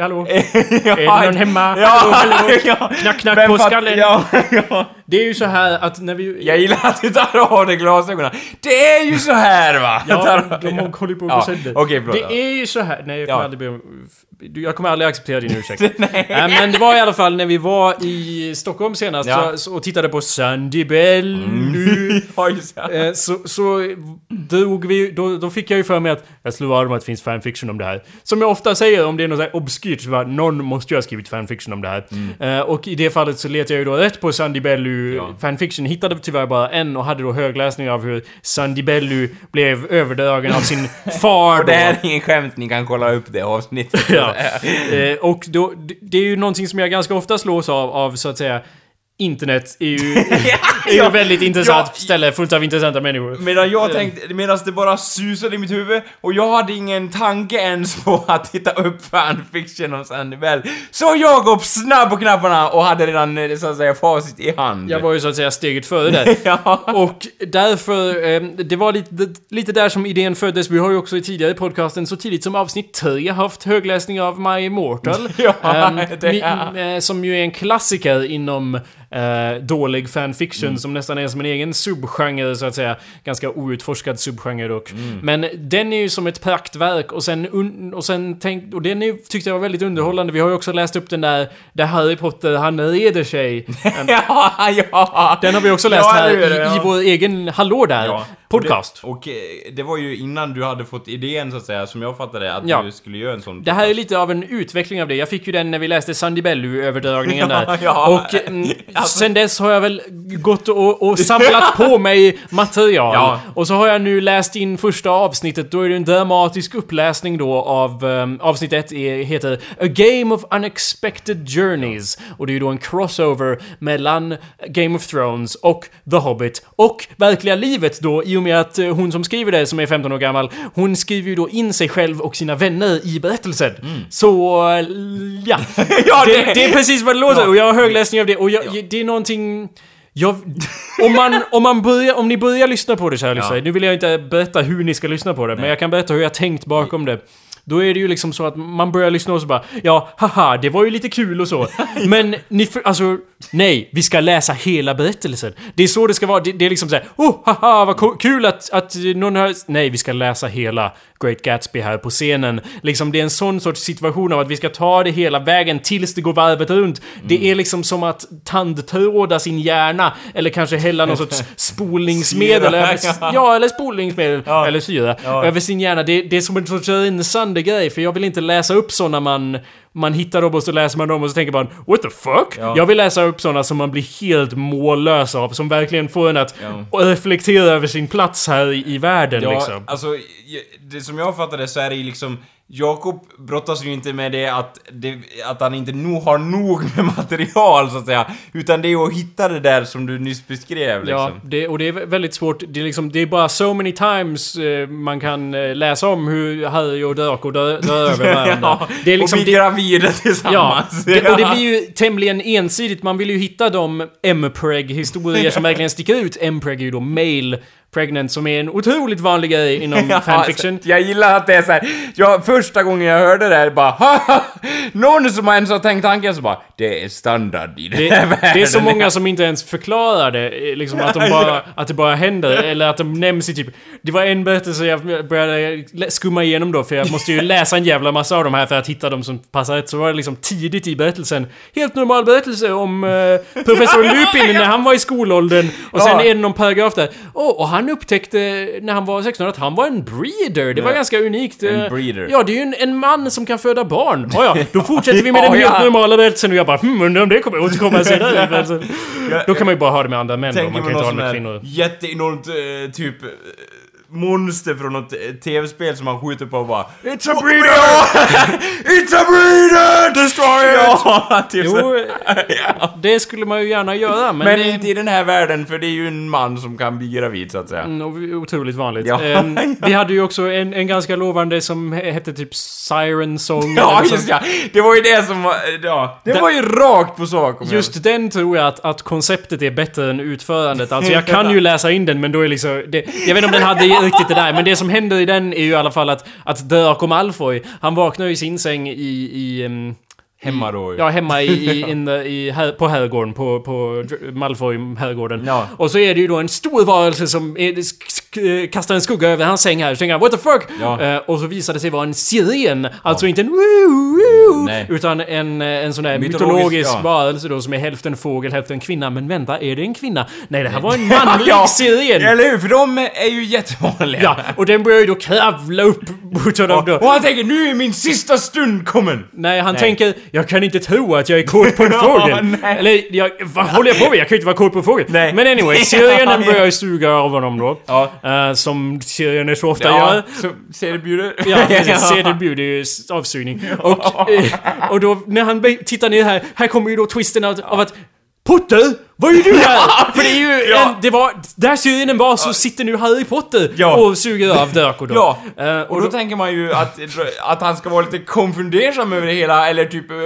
Hallå? ja. Är det någon hemma? Ja, Hallå, hallå? ja. Knack, knack Vem på skallen. Ja, ja. Det är ju så här att när vi... Jag gillar att du tar av dig glasögonen. Det är ju så här va? Ja, de har- håller på att Ja, gå sönder. okej, förlåt. Det är ju så här... Nej, jag kommer aldrig be om... Jag kommer aldrig acceptera din ursäkt. Nej. men det var i alla fall när vi var i Stockholm senast så, så, och tittade på Sandy Bell. Det. Eh, så, så drog vi, då, då fick jag ju för mig att jag slog om att det finns fanfiction om det här. Som jag ofta säger om det är något så här obskyrt, så bara någon måste ju ha skrivit fanfiction om det här. Mm. Eh, och i det fallet så letade jag ju då rätt på Sandy Bellu Ja. fanfiction hittade tyvärr bara en och hade då högläsning av hur Sandy Bellu blev överdragen av sin far. Och det här är ingen skämt, ni kan kolla upp det avsnittet. Ja. Eh, och då, det är ju någonting som jag ganska ofta slås av, av så att säga Internet är ju, är ju Ja. ett väldigt intressant Ja. ställe fullt av intressanta människor. Medan jag tänkte, medan det bara susade i mitt huvud och jag hade ingen tanke ens på att titta upp fanfiction om Sandy Bell. Så jag går snabb på knapparna och hade redan eh, så att säga facit i hand. Jag var ju så att säga steget före där. ja. Och därför, eh, det var lite, lite där som idén föddes. Vi har ju också i tidigare podcasten så tidigt som avsnitt 3 haft högläsning av My Immortal. Ja, Ehm, det är- eh, som ju är en klassiker inom eh, dålig fanfiction Mm. som nästan är som en egen subgenre så att säga. Ganska outforskad subgenre dock. Mm. Men den är ju som ett praktverk och sen, och sen tänk, och den är, tyckte jag var väldigt underhållande. Vi har ju också läst upp den där, där Harry Potter han reder sig. ja, ja. Den har vi också läst Ja, här det är det, i, ja. i vår egen Hallå där Ja, podcast. Och det, och det var ju innan du hade fått idén så att säga, som jag fattade att Ja. du skulle göra en sån Det här är lite av en utveckling av det. Jag fick ju den när vi läste Sandy Bellu-överdragningen där. ja. Och mm, sen dess har jag väl gått och, och samlat på mig material. Ja. Och så har jag nu läst in första avsnittet. Då är det en dramatisk uppläsning då av um, avsnitt 1 heter A Game of Unexpected Journeys. Och det är ju då en crossover mellan Game of Thrones och The Hobbit och verkliga livet då i och med att eh, hon som skriver det, som är 15 år gammal, hon skriver ju då in sig själv och sina vänner i berättelsen. Så, eh, ja. Ja, det, det- det är precis vad det låter Ja. och jag har högläsning av det och jag, det är någonting... Jag, om, man, om, man börjar, om ni börjar lyssna på det kära lyssnare, nu vill jag inte berätta hur ni ska lyssna på det, men jag kan berätta hur jag tänkt bakom det. Då är det ju liksom så att man börjar lyssna och så bara Ja, haha, det var ju lite kul och så. Men ni för, alltså, nej, vi ska läsa hela berättelsen. Det är så det ska vara. Det, det är liksom såhär, oh, haha, vad kul att, att någon har... Nej, vi ska läsa hela Great Gatsby här på scenen. Liksom, det är en sån sorts situation av att vi ska ta det hela vägen tills det går varvet runt. Det är liksom som att tandtråda sin hjärna, eller kanske hälla någon sorts spolningsmedel. Över, ja. eller spolningsmedel. Ja. Eller syra. Ja. Över sin hjärna. Det, det är som en sorts rensande grej, för jag vill inte läsa upp såna man... Man hittar dem och så läser man dem och så tänker man What the fuck? Ja. Jag vill läsa upp såna som man blir helt mållös av, som verkligen får en att reflektera över sin plats här i, i världen Ja, liksom. alltså, det som jag fattade så är det liksom Jakob brottas ju inte med det att, det, att han inte nog har nog med material så att säga. Utan det är att hitta det där som du nyss beskrev liksom. Ja, det, och det är vä- väldigt svårt. Det är, liksom, det är bara so many times eh, man kan eh, läsa om hur Harry och Draco dör, dör över varandra. Ja, det är liksom... och bli det, gravida ja, tillsammans. det, och det blir ju tämligen ensidigt. Man vill ju hitta de M-preg-historier som verkligen sticker ut. M-preg är ju då male pregnant, som är en otroligt vanlig grej inom Ja, fanfiction. alltså, jag gillar att det är så här. Ja, första gången jag hörde det här bara Haha! Någon som ens har tänkt tanken så bara Det är standard i den Det, här världen. det är så många som inte ens förklarar det, eh, liksom att, de bara, att det bara händer, eller att de nämns i typ... Det var en berättelse jag började skumma igenom då, för jag måste ju läsa en jävla massa av de här för att hitta de som passar rätt. Så var det liksom tidigt i berättelsen, helt normal berättelse om eh, professor Lupin när han var i skolåldern. Och sen Ja. är det någon paragraf där, oh, och han upptäckte när han var 16 att han var en breeder. Det var Ja. ganska unikt. En Eh, breeder. Ja, det är ju en, en man som kan föda barn. Oh, ja, då fortsätter vi med den helt normala berättelsen och jag bara hmm, undrar om det kommer återkomma senare. berättelsen. Då kan man ju bara ha det med andra män då, man kan inte ha det med kvinnor. jätteenormt eh, typ monster från något eh, tv-spel som man skjuter på och bara It's a Ja! It's a breeder! Destroy it! Ja, typ. Jo, det skulle man ju gärna göra, men... Men det- inte i den här världen, för det är ju en man som kan bli gravid så att säga. Mm, otroligt vanligt. Ja. Ehm, vi hade ju också en, en ganska lovande som he- hette typ Siren Song. Ja, just ja. Det var ju det som var... Ja, det Den- var ju rakt på sak. om jag- Just den tror jag att, att konceptet är bättre än utförandet. Alltså jag kan ju läsa in den men då är liksom... Det, jag vet inte om den hade riktigt det där, men det som händer i den är ju i alla fall att, att Draco Malfoy, han vaknar i sin säng i... i ehm, Hemma då. Ja, hemma i, i, in the, i, här, på herrgården, på, på Malfoy-herrgården. Ja. Och så är det ju då en stor varelse som är, sk, sk, kastar en skugga över hans säng här. Så tänker han, what the fuck? Ja. Eh, och så visar det sig vara en siren. Alltså inte en woo, woo, Nej. utan en, eh, en sån där Mytologisk, mytologisk ja. varelse då som är hälften fågel, hälften kvinna. Men vänta, är det en kvinna? Nej, det här var en manlig Ja, siren! Eller hur? För de är ju jättevanliga. Ja, och den börjar ju då kravla upp av Och, död. och han tänker nu är min sista stund kommen! Nej, han Nej. tänker jag kan inte tro att jag är kåt på en fågel. nej. Eller jag, vad håller jag på med? Jag kan ju inte vara kåt på en fågel. Nej. Men anyway, Sirenen börjar ju suga av honom då. Ja. Eh, som Sirener så ofta Ja, gör. så ser det bjuder. Ja, precis. Sedelbud är ju avsugning. Och, eh, och då när han tittar ner här, här kommer ju då twisten av, av att Potter! Vad är du här? För det är ju Ja. en, det var, där syrenen var så sitter nu Harry Potter Ja. och suger av Draco då. Ja, Eh, och då tänker man ju att, att han ska vara lite konfundersam över det hela, eller typ eh,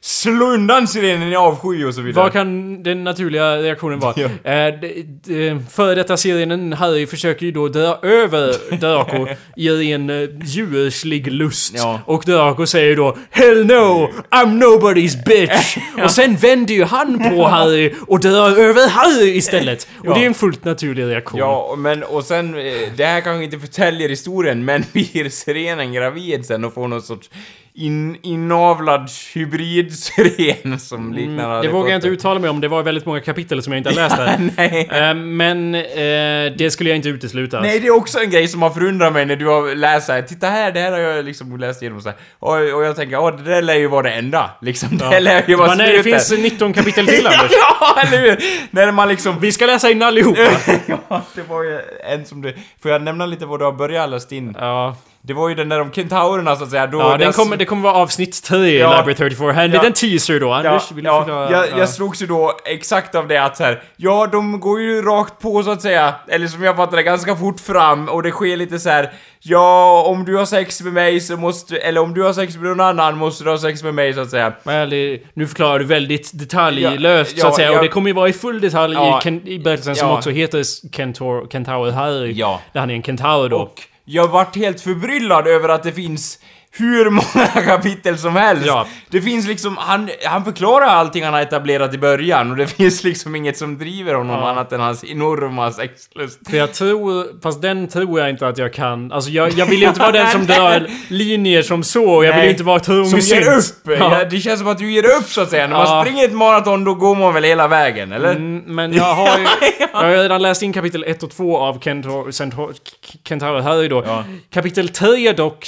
slå undan sirenen i avsky och så vidare. Vad kan den naturliga reaktionen vara? Ja. Eh, d- d- före detta serien Harry försöker ju då dra över Draco i en uh, djurslig lust. Ja. Och Draco säger då Hell no! I'm nobody's bitch! Och sen vänder ju han på Harry och drar över Harry istället. Och Ja. det är en fullt naturlig reaktion. Ja, men och sen, eh, det här kanske inte förtäljer historien, men blir sirenen gravid sen och får någon sorts in, inavlad hybrid-siren som liknar Harry Mm, Det vågar jag inte uttala mig om, det var väldigt många kapitel som jag inte har läst. Nej. Eh, men eh, det skulle jag inte utesluta. Nej, det är också en grej som har förundrat mig när du har läst såhär, titta här, det här har jag liksom läst igenom såhär. Och, och jag tänker, åh, det där lär ju vara det enda. Liksom, det lär ju vara Men nej, det slutet. finns 19 kapitel till ja, Anders. ja, eller hur? När man liksom... Vi ska läsa in allihopa. ja, det var ju en som du... Får jag nämna lite vad du har börjat läst in? Ja, Det var ju den där om kentaurerna så att säga. Då ja den kommer, det kommer vara avsnitt 3 i Ja. Library 34. Här, en Ja. liten teaser då. Ja, Anders, vill du ja, förklara? jag, Ja. jag slogs ju då exakt av det att så här, ja de går ju rakt på så att säga, eller som jag fattar det ganska fort fram och det sker lite så här. ja om du har sex med mig så måste, eller om du har sex med någon annan måste du ha sex med mig så att säga. Det- nu förklarar du väldigt detaljlöst Ja, så att ja, säga. och det kommer ju vara i full detalj Ja. i, Ken, i berättelsen som Ja. också heter Kentor, Kentaur Harry. Ja. Där han är en kentaur då. Och jag vart helt förbryllad över att det finns hur många kapitel som helst. Ja. Det finns liksom, han, han förklarar allting han har etablerat i början och det finns liksom inget som driver honom Ja. annat än hans enorma sexlust. För jag tror, fast den tror jag inte att jag kan. Alltså jag, jag vill ju inte vara den som drar linjer som så. och Jag vill ju inte vara Som trångsynt. ger upp! Ja. Ja. det känns som att du ger upp så att säga. När man springer ett maraton då går man väl hela vägen, eller? Mm, men jag har ju... Jag har redan läst in kapitel 1 och 2 av Kentaur Harry då. Kapitel 3 dock...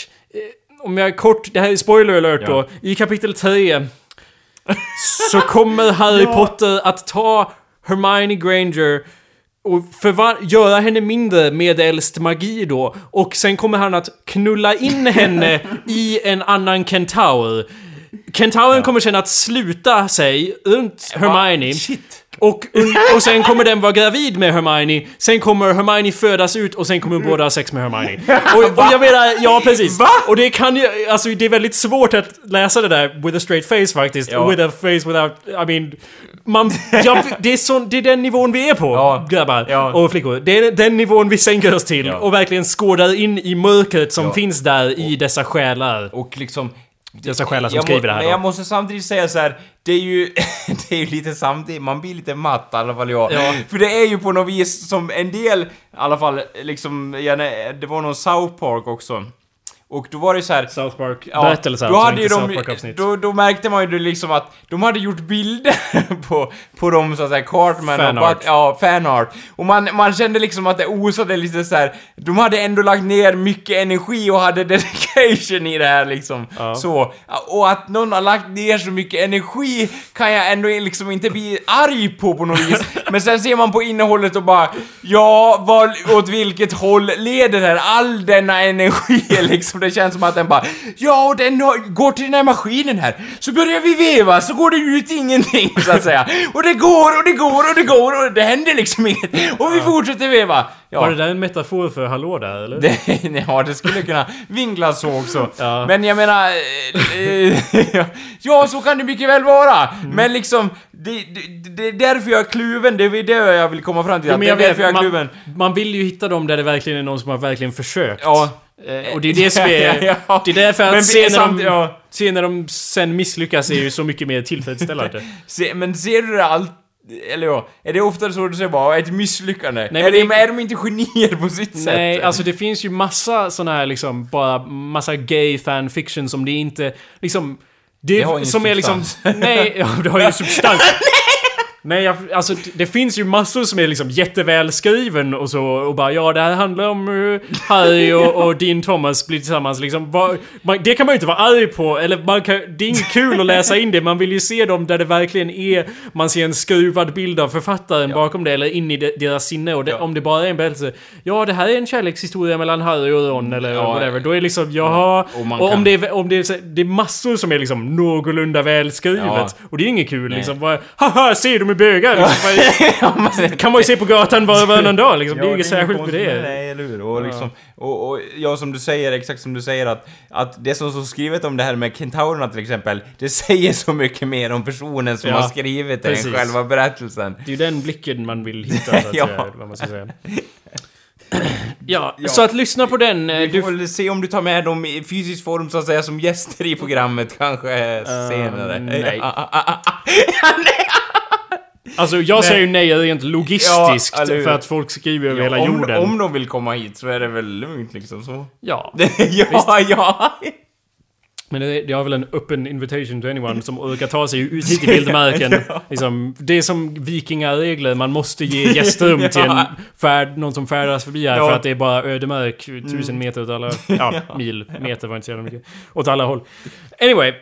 Om jag kort... Det här är spoiler alert Ja. då. I kapitel 3 så kommer Harry Potter att ta Hermione Granger och göra henne mindre medelst magi då. Och sen kommer han att knulla in henne i en annan kentaur. Kentauren kommer sen att sluta sig runt Hermione. Shit! Och, och sen kommer den vara gravid med Hermione, sen kommer Hermione födas ut och sen kommer båda ha sex med Hermione. Och, och jag menar, ja precis. Va? Och det kan ju, alltså det är väldigt svårt att läsa det där with a straight face faktiskt. Ja. With a face without, I mean... Man, ja, det, är sån, det är den nivån vi är på, Ja. grabbar Ja. och flickor. Det är den nivån vi sänker oss till Ja. och verkligen skådar in i mörkret som finns där i dessa själar. Och liksom... Dessa själar som jag skriver det här Men då. jag måste samtidigt säga så här. det är ju... det är ju lite samtidigt, man blir lite matt i alla fall jag. Ja. För det är ju på något vis som en del, i alla fall liksom, det var någon South Park också. Och då var det så här. South Park Ja, berättelser, då hade ju de, då, då märkte man ju liksom att de hade gjort bilder på, på dem så att säga, Cartman och Fanart. Butt, ja, fanart. Och man, man kände liksom att det osade lite så här. de hade ändå lagt ner mycket energi och hade dedication i det här liksom. Ja. Så. Och att någon har lagt ner så mycket energi kan jag ändå liksom inte bli arg på på något vis. Men sen ser man på innehållet och bara, ja, vad, åt vilket håll leder det här? All denna energi liksom, det känns som att den bara, ja, och den har, går till den här maskinen här, så börjar vi veva, så går det ut ingenting så att säga. Och det går och det går och det går och det händer liksom inget. Och vi fortsätter veva. Ja. Var det där en metafor för hallå där eller? Det, ja, det skulle kunna vinklas så också. Ja. Men jag menar... eh, ja, så kan det mycket väl vara. Mm. Men liksom, det, det, det är därför jag är kluven. Det är det jag vill komma fram till. Ja, men det är jag vet, jag är man, kluven. man vill ju hitta dem där det verkligen är någon som har verkligen försökt. Ja. Eh, Och det är det som är... Det är därför att se när, de, ja. se när de sen misslyckas är ju så mycket mer tillfredsställande. Se, men ser du det allt... Eller ja, är det ofta så du säger bara ett misslyckande? Nej, är, men det, det- är de inte genier på sitt sätt? Nej, alltså det finns ju massa såna här liksom, bara massa gay fanfiction som det inte, liksom... Det, Det har ingen som är liksom... substans. Nej, ja, det har ju substans. Nej, jag, alltså det- finns ju massor som är liksom jättevälskriven och så och bara ja, det här handlar om hur Harry och, och din Thomas blir tillsammans liksom. Vad- man, det kan man ju inte vara arg på, eller man kan, det är inget kul att läsa in det, man vill ju se dem där det verkligen är, man ser en skruvad bild av författaren bakom det eller in i de, deras sinne och det, Ja. om det bara är en berättelse, ja det här är en kärlekshistoria mellan Harry och Ron eller Ja. whatever, då är det liksom jaha, Och och, om kan- det är, om det är, det är massor som är liksom någorlunda välskrivet, Ja. och det är inget kul liksom, bara, haha, ser de är bögar? Liksom, bara, kan man ju se på gatan var och varannan dag liksom. det är ju inget särskilt med det. Nej, eller hur? Och, liksom, och, och ja, som du säger, exakt som du säger att, att det som står skrivet om det här med kentaurerna till exempel, det säger så mycket mer om personen som Ja, har skrivit det än själva berättelsen. Det är ju den blicken man vill hitta, så att Ja. säga, vad man ska säga. Ja, så att lyssna på den. eh, Vi Du, får väl se om du tar med dem i fysisk form så att säga som gäster i programmet kanske senare. nej. Ah, ah, ah, ah. Alltså jag säger ju nej rent logistiskt Ja, för att folk skriver över hela om, jorden. om de vill komma hit så är det väl lugnt liksom så. Ja. ja, ja. Men det, det har väl en open invitation to anyone som orkar ta sig ut hit i vildmarken. liksom, det är som vikingaregler, man måste ge gästrum till en färd, någon som färdas förbi här Ja. för att det är bara ödemark, tusen meter åt alla... Ja, mil, meter var inte så jävla mycket. Åt alla håll. Anyway.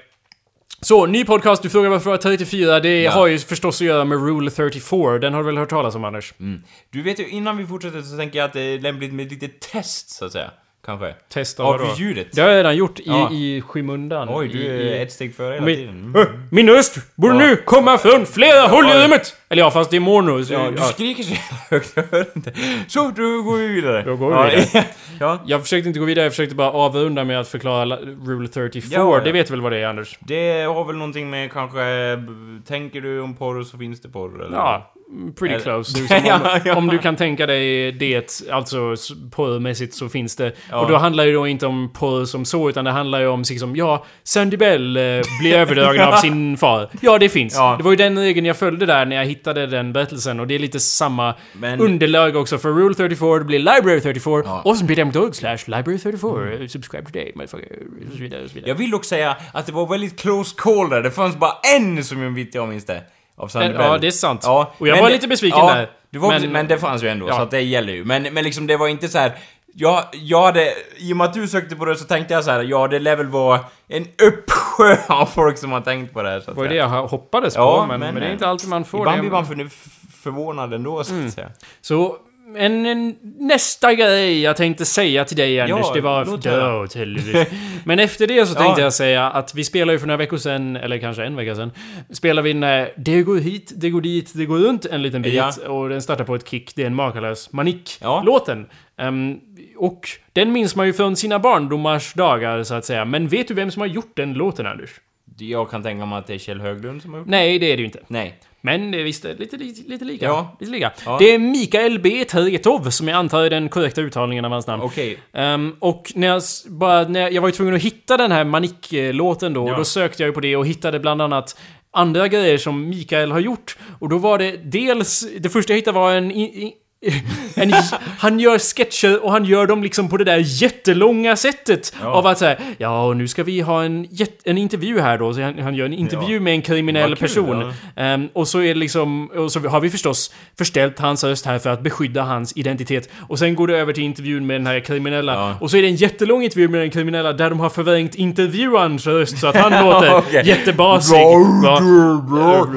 Så, ny podcast, du frågar varför jag 34, det Ja. har ju förstås att göra med Rule 34, den har du väl hört talas om Anders? Du vet ju, innan vi fortsätter så tänker jag att det är lämpligt med ett litet test så att säga. Kanske. Testa Av vadå? ljudet. Det har jag redan gjort i, Ja. i skymundan. Oj, du I, är i, ett steg före hela min, tiden. Ö, min röst borde Ja. nu komma från flera håll i rummet! Eller ja, fast det är mono. Så, Ja, ja, du skriker så jävla högt, jag hör inte. Så, då går vi vidare. Då går ja, vidare. ja, Jag försökte inte gå vidare, jag försökte bara avrunda med att förklara la- Rule 34. Ja, ja. Det vet väl vad det är Anders? det har väl någonting med kanske... Tänker du om porr så finns det porr, eller? Ja, pretty Eller- close. Liksom, om, Ja, ja. om du kan tänka dig det, alltså porrmässigt så finns det. Ja. Och då handlar det ju då inte om porr som så, utan det handlar ju om liksom, ja, Sandy Bell eh, blir överdragen av sin far. Ja, det finns. Det var ju den regeln jag följde där när jag hittade den berättelsen och det är lite samma Men- underlag också för Rule 34, det blir Library 34 Ja. och så blir det slash Library 34, subscribe today, motherfucker, och så vidare och så vidare. Jag vill dock säga att det var väldigt close call där. Det fanns bara en som jag vet jag minns det. Av Sandy Ja, det är sant. Ja, Och jag var det- lite besviken ja, där. Du var, Men- men, det fanns ju ändå, Ja. så att det gäller ju. Men, men liksom det var inte så här. Jag, jag hade, i och med att du sökte på det så tänkte jag så här, ja det lär väl vara en uppsjö av folk som har tänkt på det här så Det var det jag hoppades på, Ja, men, men, men, det är inte alltid man får Ibland det. blir man för, förvånad ändå så att säga. Så, en, en, nästa grej jag tänkte säga till dig Anders, Ja, det var... Dö helvete. Men efter det så tänkte Ja. jag säga att vi spelar ju för några veckor sedan, eller kanske en vecka sedan, spelar vi en Det går hit, det går dit, det går runt en liten bit Ja. och den startar på ett kick. Det är en makalös Ja. Manik-låten. Ehm, och den minns man ju från sina barndomars dagar så att säga. Men vet du vem som har gjort den låten Anders? Jag kan tänka mig att det är Kjell Höglund som har gjort Nej, det är det ju inte. Nej. Men det är visst lite, lite, lite lika. Ja. Lite lika. Ja. Det är Mikael B. Tretov som jag antar är den korrekta uttalningen av hans namn. Okej. Ehm, och när jag, bara, när jag, jag var ju tvungen att hitta den här Manik-låten då, Ja. och då sökte jag ju på det och hittade bland annat andra grejer som Mikael har gjort. Och då var det dels, det första jag hittade var en... en, han gör sketcher och han gör dem liksom på det där jättelånga sättet. Ja. Av att säga, ja och nu ska vi ha en, en intervju här då. Så han, han gör en intervju med en kriminell kul, person. Ehm, och så är det liksom, och så har vi förstås förställt hans röst här för att beskydda hans identitet. Och sen går det över till intervjun med den här kriminella. Ja. Och så är det en jättelång intervju med den kriminella där de har förvrängt intervjuarens röst så att han låter Okej. jättebasig. Va?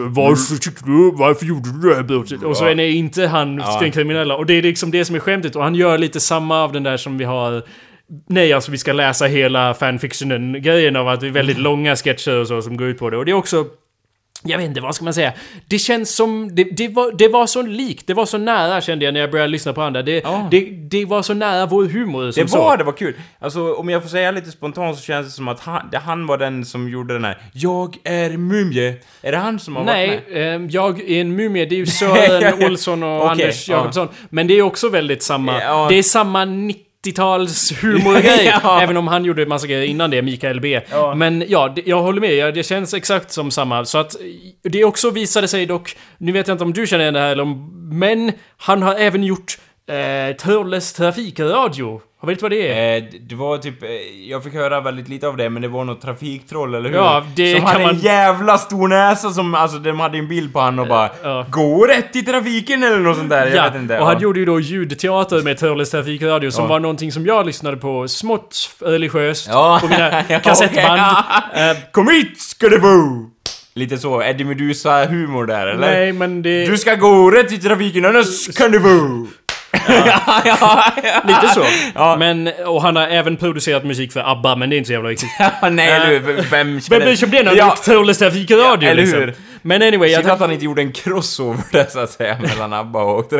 Varför varför gjorde du det här brottet? Och så är det inte han, Ja. den kriminella. Och det är liksom det som är skämtet. Och han gör lite samma av den där som vi har Nej, alltså vi ska läsa hela fanfictionen-grejen av att det är väldigt långa sketcher och så som går ut på det. Och det är också... Jag vet inte, vad ska man säga? Det känns som... Det, det, var, det var så likt, det var så nära kände jag när jag började lyssna på andra. Det, Ja. det, det var så nära vår humor som Det så. var, det var kul. Alltså om jag får säga lite spontant så känns det som att han, det, han var den som gjorde den här Jag är mumie. Är det han som har varit Nej, med? eh, jag är en mumie. Det är ju Sören Olsson och Okej, Anders ja. Jakobsson. Men det är också väldigt samma. Ja. Det är samma 90-tals humorgrej. Ja. Även om han gjorde en massa grejer innan det, Mikael B. Ja. Men ja, det, jag håller med. Ja, Det känns exakt som samma. Så att det också visade sig dock... Nu vet jag inte om du känner igen det här eller om... Men han har även gjort Eh, Törles trafikradio. Har vet vad det är? Eh, det var typ, eh, jag fick höra väldigt lite av det, men det var något trafiktroll, eller hur? Ja, det som kan hade man- en jävla stor näsa som, alltså de hade en bild på han och bara ja. Gå rätt i trafiken eller något sånt där, jag vet inte. och han ja. gjorde ju då ljudteater med Törles trafikradio som Ja. var någonting som jag lyssnade på smått religiöst Ja. på mina Ja, kassettband. Eh, Kom hit ska du bo! Lite så, Eddie Meduza-humor där, eller? nej, men det... Du ska gå rätt i trafiken, annars kan du bo! Ja, ja, ja. Lite så. Ja. Men, och han har även producerat musik för ABBA, men det är inte så jävla viktigt. Nej, eller hur? Vem Vem känner... bryr sig om det när han Ja. har gjort Törles trafikradio Ja, eller liksom? Men anyway, jag Synd att han inte gjorde en crossover där så att säga mellan ABBA och...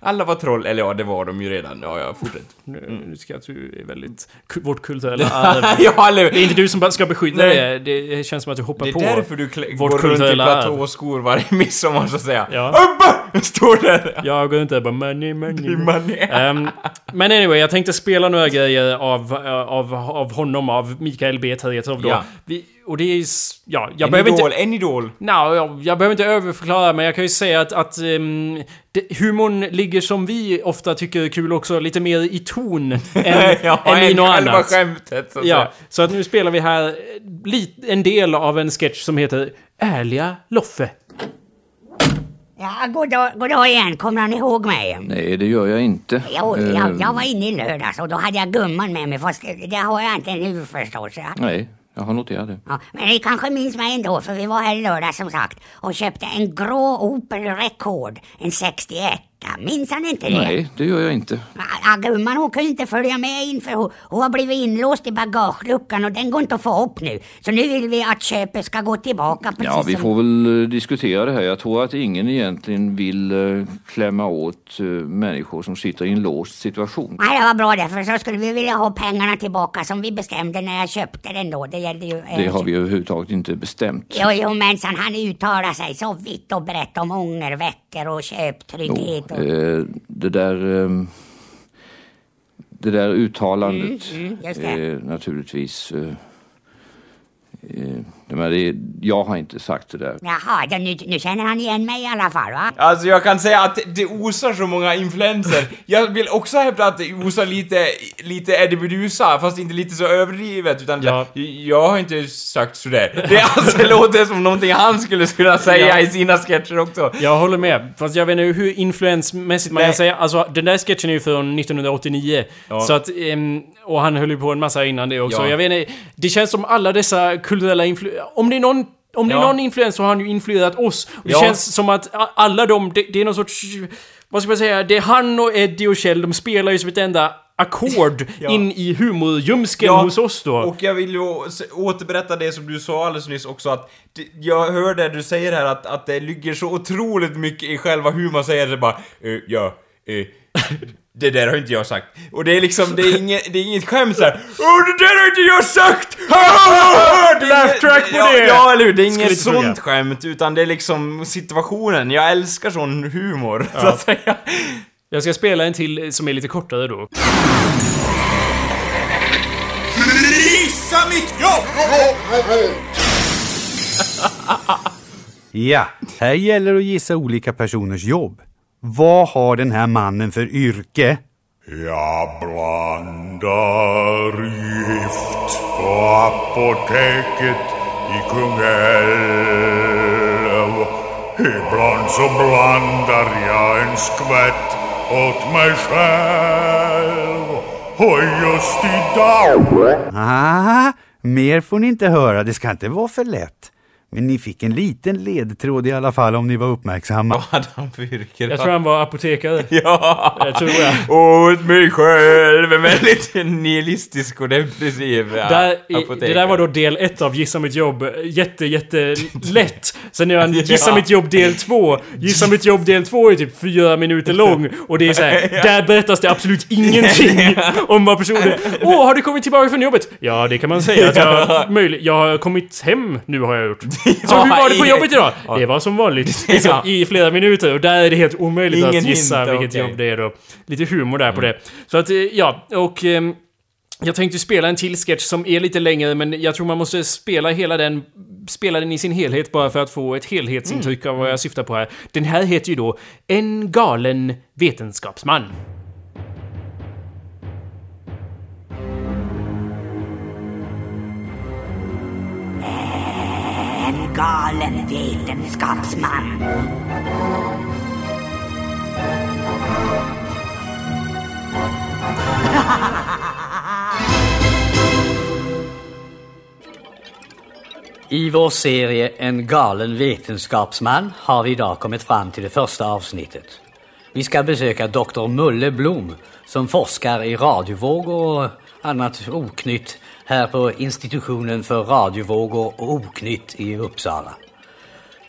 Alla var troll, eller ja, det var de ju redan. Ja, ja, fortsätt. Nu nu ska jag du är väldigt... Vårt kulturella arv. ja, eller Det är inte du som bara ska beskydda Nej. det. Det känns som att du hoppar Det är på. därför du klä- vårt går runt i platåskor varje midsommar så att säga. Ja. ABBA! Står där. Jag går inte och bara money, money. Money. Ehm, men anyway, jag tänkte spela några grejer av, av, av honom, av Mikael B. Territorov då. Ja. Vi, och det är... Ja, jag En behöver idol, inte... en idol. No, jag, jag behöver inte överförklara, men jag kan ju säga att, att ehm, det, humorn ligger som vi ofta tycker är kul också, lite mer i ton än, ja, än i något annat. skämtet så att Ja, säga. så att nu spelar vi här eh, lit, en del av en sketch som heter Ärliga Loffe. Ja, god dag, god dag igen. Kommer han ihåg mig? Nej, det gör jag inte. Jo, Eh, jag, jag var inne i lördags och då hade jag gumman med mig, fast det, har jag inte nu förstås. Nej, jag har noterat det. Ja, men ni kanske minns mig ändå, för vi var här i lördags som sagt och köpte en grå Opel Rekord, en 61. Minns han inte det? Nej, det gör jag inte. Ja, gumman hon kunde inte följa med in för hon, hon har blivit inlåst i bagageluckan och den går inte att få upp nu. Så nu vill vi att köpet ska gå tillbaka precis Ja, vi som... får väl eh, diskutera det här. Jag tror att ingen egentligen vill eh, klämma åt eh, människor som sitter i en låst situation. Nej, det var bra det, för så skulle vi vilja ha pengarna tillbaka som vi bestämde när jag köpte den då. Det gällde ju... eh, Det har vi överhuvudtaget inte bestämt. Jo, jo, mensan, han uttalar sig så vitt och brett om ångerveckor och köptrygghet. Eh, Det där... eh, Det där uttalandet Mm, just det. är naturligtvis... Men det jag har inte sagt det där. Jaha, då, nu, nu känner han igen mig i alla fall, va? Alltså jag kan säga att det osar så många influenser. Jag vill också hävda att det osar lite, lite Eddie Meduza, fast inte lite så överdrivet, utan Ja. jag har inte sagt sådär. Det, alltså, låter som någonting han skulle kunna säga Ja. i sina sketcher också. Jag håller med. Fast jag vet inte hur influensmässigt man Nej. kan säga. Alltså, den där sketchen är ju från 1989. Ja. Så att... ehm, och han höll ju på en massa innan det också. Ja. Jag vet inte, det känns som alla dessa kulturella influ... Om det är någon... Om det är Ja. någon influens så har han ju influerat oss. Och det Ja. känns som att alla de, det, det är någon sorts... Vad ska man säga? Det är han och Eddie och Kjell, de spelar ju som ett enda ackord Ja. in i humorljumsken hos oss då. Och jag vill ju återberätta det som du sa alldeles nyss också att det, jag hörde du säger här att, att det ligger så otroligt mycket i själva hur man säger det bara eh, ja, eh, det där har inte jag sagt. Och det är liksom, det är inget, det är inget skämt såhär Åh det där har inte jag sagt! Det är Laugh track på ja, det! Ja eller hur, det är inget sånt skämt utan det är liksom situationen. Jag älskar sån humor, så att säga. Jag ska spela en till som är lite kortare då. Gissa mitt jobb! Ja, här gäller det att gissa olika personers jobb. Vad har den här mannen för yrke? Jag blandar gift på apoteket i Kungälv. Ibland så blandar jag en skvätt åt mig själv. Och just idag Ah, mer får ni inte höra, det ska inte vara för lätt. Men ni fick en liten ledtråd i alla fall om ni var uppmärksamma. Vad hade han för yrke då? Jag tror han var apotekare. Ja! Jag tror jag. Åt mig själv! En väldigt nihilistisk och depressiv ja, Där, apotekare. det där var då del ett av Gissa mitt jobb. Jätte, jätte lätt. Sen är han Gissa Ja. mitt jobb del två. Gissa mitt jobb del två är typ fyra minuter lång. Och det är så här, där berättas det absolut ingenting om vad personen... Åh, har du kommit tillbaka från jobbet? Ja, det kan man säga att jag... Möjligt. Jag har kommit hem nu har jag gjort. Så hur var det på jobbet idag? Det var som vanligt. Liksom. I flera minuter. Och där är det helt omöjligt Ingen att gissa hint, vilket okej. jobb det är då. Lite humor där på det. Så att, eh, ja, och... ehm, Jag tänkte spela en till sketch som är lite längre, men jag tror man måste spela hela den, spela den i sin helhet bara för att få ett helhetsintryck av vad jag syftar på här. Den här heter ju då En galen vetenskapsman. Galen vetenskapsman. I vår serie En galen vetenskapsman har vi idag kommit fram till det första avsnittet. Vi ska besöka doktor Mulle Blom som forskar i radiovågor och annat oknytt här på institutionen för radiovågor och oknytt i Uppsala.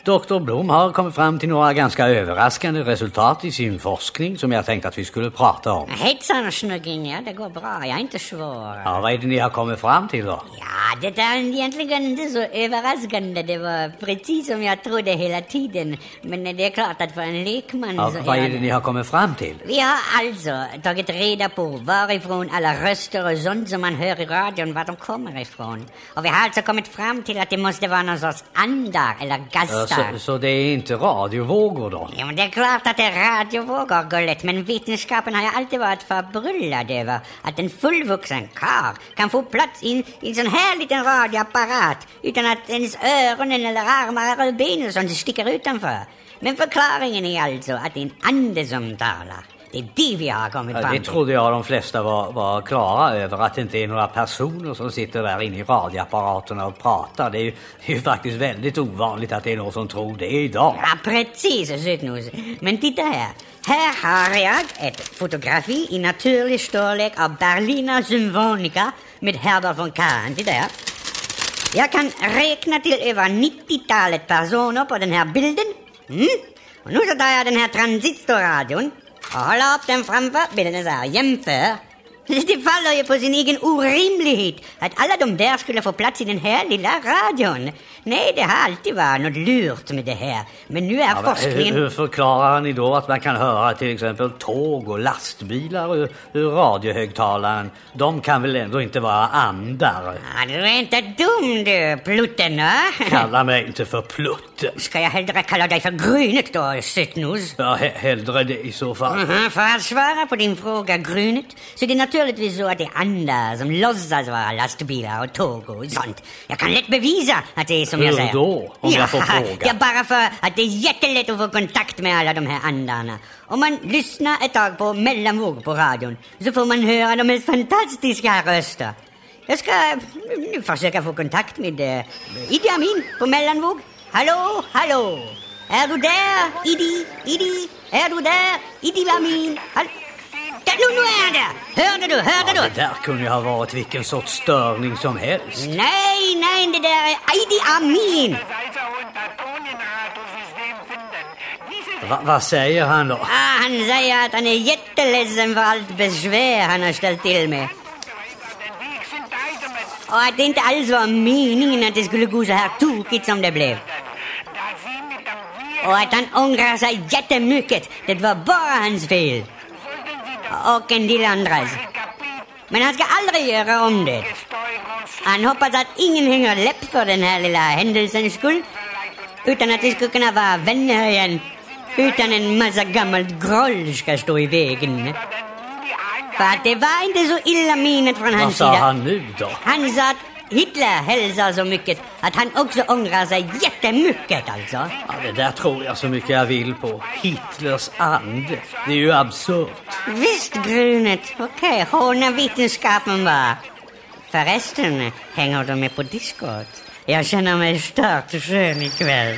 Doktor Blom har kommit fram till några ganska överraskande resultat i sin forskning som jag tänkte att vi skulle prata om. Hejsan snugging, ja det går bra, jag är inte svår. Ja, vad är det ni har kommit fram till då? Ja, det är egentligen inte så överraskande. Det var precis som jag trodde hela tiden. Men det är klart att för en lekman Ja, så vad är det ni har kommit fram till? Vi har alltså tagit reda på varifrån alla röster och sånt som man hör i radion, var de kommer ifrån. Och vi har alltså kommit fram till att det måste vara någon sorts andar eller Ja, gastar. så, så det är inte radiovågor då? Ja, men det är klart att det är radiovågor, Gullet, men vetenskapen har ju alltid varit förbryllad över att en fullvuxen karl kan få plats i i en sån här liten radioapparat utan att ens öronen eller armar eller ben och sånt sticker utanför. Men förklaringen är alltså att det är en ande som talar. Det är det vi har kommit Ja, fram det till. trodde jag de flesta var, var klara över, att det inte är några personer som sitter där inne i radioapparaterna och pratar. Det är ju, det är ju faktiskt väldigt ovanligt att det är någon som tror det idag. Ja, precis, sötnos. Men titta här. Här har jag ett fotografi i naturlig storlek av Berliner Symfonica med Herbert von Karajan. Titta här. Jag kan räkna till över 90-talet personer den här bilden. Mm. Och nu så tar jag den här transistorradion och håller upp den framför bilden så här. Jämför. Det faller ju på sin egen orimlighet att alla de där skulle få plats i den här lilla radion. Nej, det har alltid varit något lurt med det här. Men nu är Ja, men hur, forskningen... hur förklarar ni då att man kan höra till exempel tåg och lastbilar ur, ur radiohögtalaren? De kan väl ändå inte vara andar? Ja, du är inte dum du, plutten, va? Kalla mig inte för plutten. Ska jag hellre kalla dig för Grynet då, sötnos? Ja, he- hellre det i så fall. Mhm, För att svara på din fråga, Grynet, så är det naturligtvis så att det är andra som låtsas vara lastbilar och tåg och sånt. Jag kan lätt bevisa att det är som jag Hur säger. då, om jag får fråga? Ja, bara för att det är jättelätt att få kontakt med alla de här andarna. Om man lyssnar ett tag på mellanvåg på radion så får man höra de mest fantastiska röster. Jag ska nu försöka få kontakt med uh, Idi Amin på mellanvåg. Hallå, hallå! Är du där, Idi? Idi? Är du där? Idi Amin? Hall där, nu, nu är där! Hörde du, hörde Ja, du? det där kunde ju ha varit vilken sorts störning som helst. Nej, nej, det där är Idi Amin! Va, vad säger han då? Ah, han säger att han är jätteledsen för allt besvär han har ställt till med. Och att det inte alls var meningen att det skulle gå så här tokigt som det blev. Och att han ångrar sig jättemycket. Det var bara hans fel. Och en del andras. Men han ska aldrig göra om det. Han hoppas att ingen hänger läpp för den här lilla händelsens skull. Utan att vi ska kunna vara vänner igen. Utan en massa gammalt groll ska stå i vägen. För att det var inte så illa menat från Vad hans sa sida. han nu då? Han sa att Hitler hälsar så mycket att han också ångrar sig jättemycket alltså. Ja, det där tror jag så mycket jag vill på. Hitlers ande. Det är ju absurt. Visst, Grynet. Okej, håna vetenskapen bara. Förresten, hänger du med på Discord? Jag känner mig stört skön ikväll.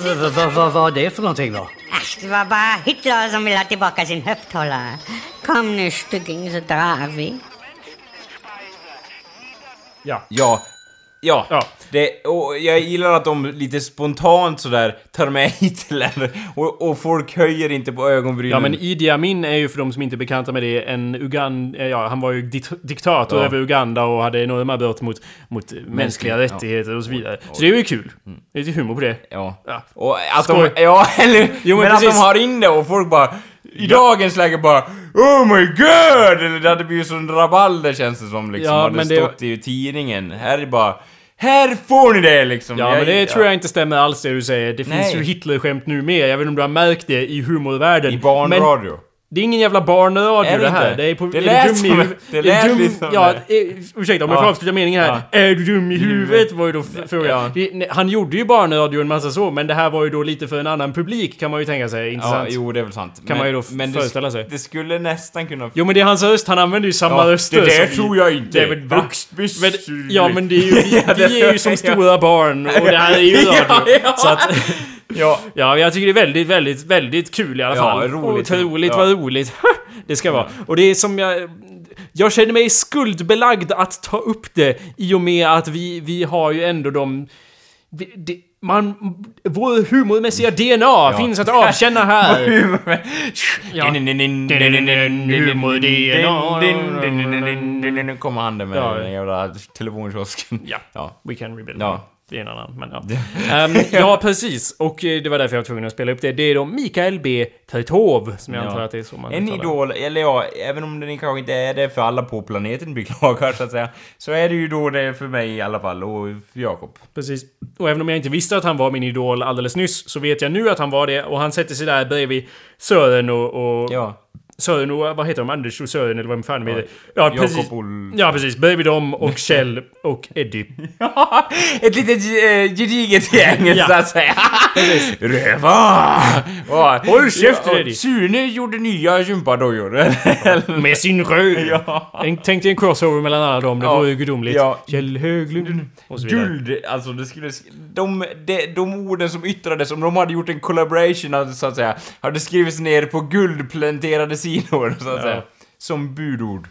Vad va, va, vad var det för någonting då? Äsch, det var bara Hitler som vill ha tillbaka sin höfthållare. Kom nu, stygging, så drar vi. Ja. Ja. Ja. Ja. Det, och jag gillar att de lite spontant sådär tar med Hitler och, och folk höjer inte på ögonbrynen. Ja men Idi Amin är ju för de som inte är bekanta med det en Ugan... eh, Ja, han var ju diktator Ja. över Uganda och hade enorma brott mot, mot mänskliga ja. rättigheter och så vidare. Så det är ju kul. Lite humor på det. Ja. Ja. Och att Skoj. de, ja, eller, Jo, men men, att de har in det och folk bara, i dagens läge bara, Oh my god! Eller det hade blivit sån rabalder känns det som liksom. Ja, hade men det- stått i tidningen. Här är bara... Här får ni det liksom! Ja, men det tror jag inte stämmer alls det du säger. Det finns Nej. ju Hitlerskämt nu med. Jag vet inte om du har märkt det i humorvärlden. I barnradio. Men det är ingen jävla barnradio det det här. inte? Det är på... Det är lät som- det Är lät dum- lite som Ja, det. eh, ursäkta om jag Ja. får avsluta meningen här. Är du dum i huvudet? Var ju då frågan. Ja. Det- Han gjorde ju barnradio en massa så, men det här var ju då lite för en annan publik kan man ju tänka sig. Ja, Intressant. jo det är väl sant. Kan man ju då men föreställa det, sig. Det skulle nästan kunna... Jo men det är hans röst, han använder ju samma Ja, röster det där tror jag inte. Det är väl Men, ja men det är ju, vi, Ja, det- vi är ju som stora barn och det här är ju radio. Ja, ja. Så att, Ja. ja jag tycker det är väldigt, väldigt, väldigt kul i alla Ja, fall. roligt. Otroligt Ja. vad roligt. det ska vara. Och det är som jag... Jag känner mig skuldbelagd att ta upp det i och med att vi, vi har ju ändå de... vi- det, man, vår humormässiga DNA finns att avkänna här. Ja. Nu kommer han där med Ja. den jävla telefonkiosken. Ja. Ja. We can rebuild. Ja. Det är en annan, men ja. Ehm, ja, precis. Och eh, det var därför jag var tvungen att spela upp det. Det är då Mikael B. Tertov, som jag Ja. antar att det är så man En uttalar. idol, eller ja, även om den kanske inte är det för alla på planeten beklagar så att säga. Så är det ju då det för mig i alla fall, och för Jakob. Precis. Och även om jag inte visste att han var min idol alldeles nyss, så vet jag nu att han var det. Och han sätter sig där bredvid Sören och... och Ja. Sören och... Vad heter de? Anders och Sören eller vad fan de heter. Ja, precis. Ja, precis. Bredvid dem och Kjell och Eddie. Ett litet eh, gediget gäng Ja. så att säga. Röva! Håll käften, Eddie. Sune gjorde nya gympadojor. Med sin röv! Ja. En- Tänk dig en crossover mellan alla dem. Det Ja. vore ju gudomligt. Ja. Kjell Höglund. Och så vidare. Guld, alltså det skulle... De, de, de orden som yttrades, om de hade gjort en collaboration alltså, så att säga, hade skrivits ner på guldplanterade sidor så att säga. Som budord.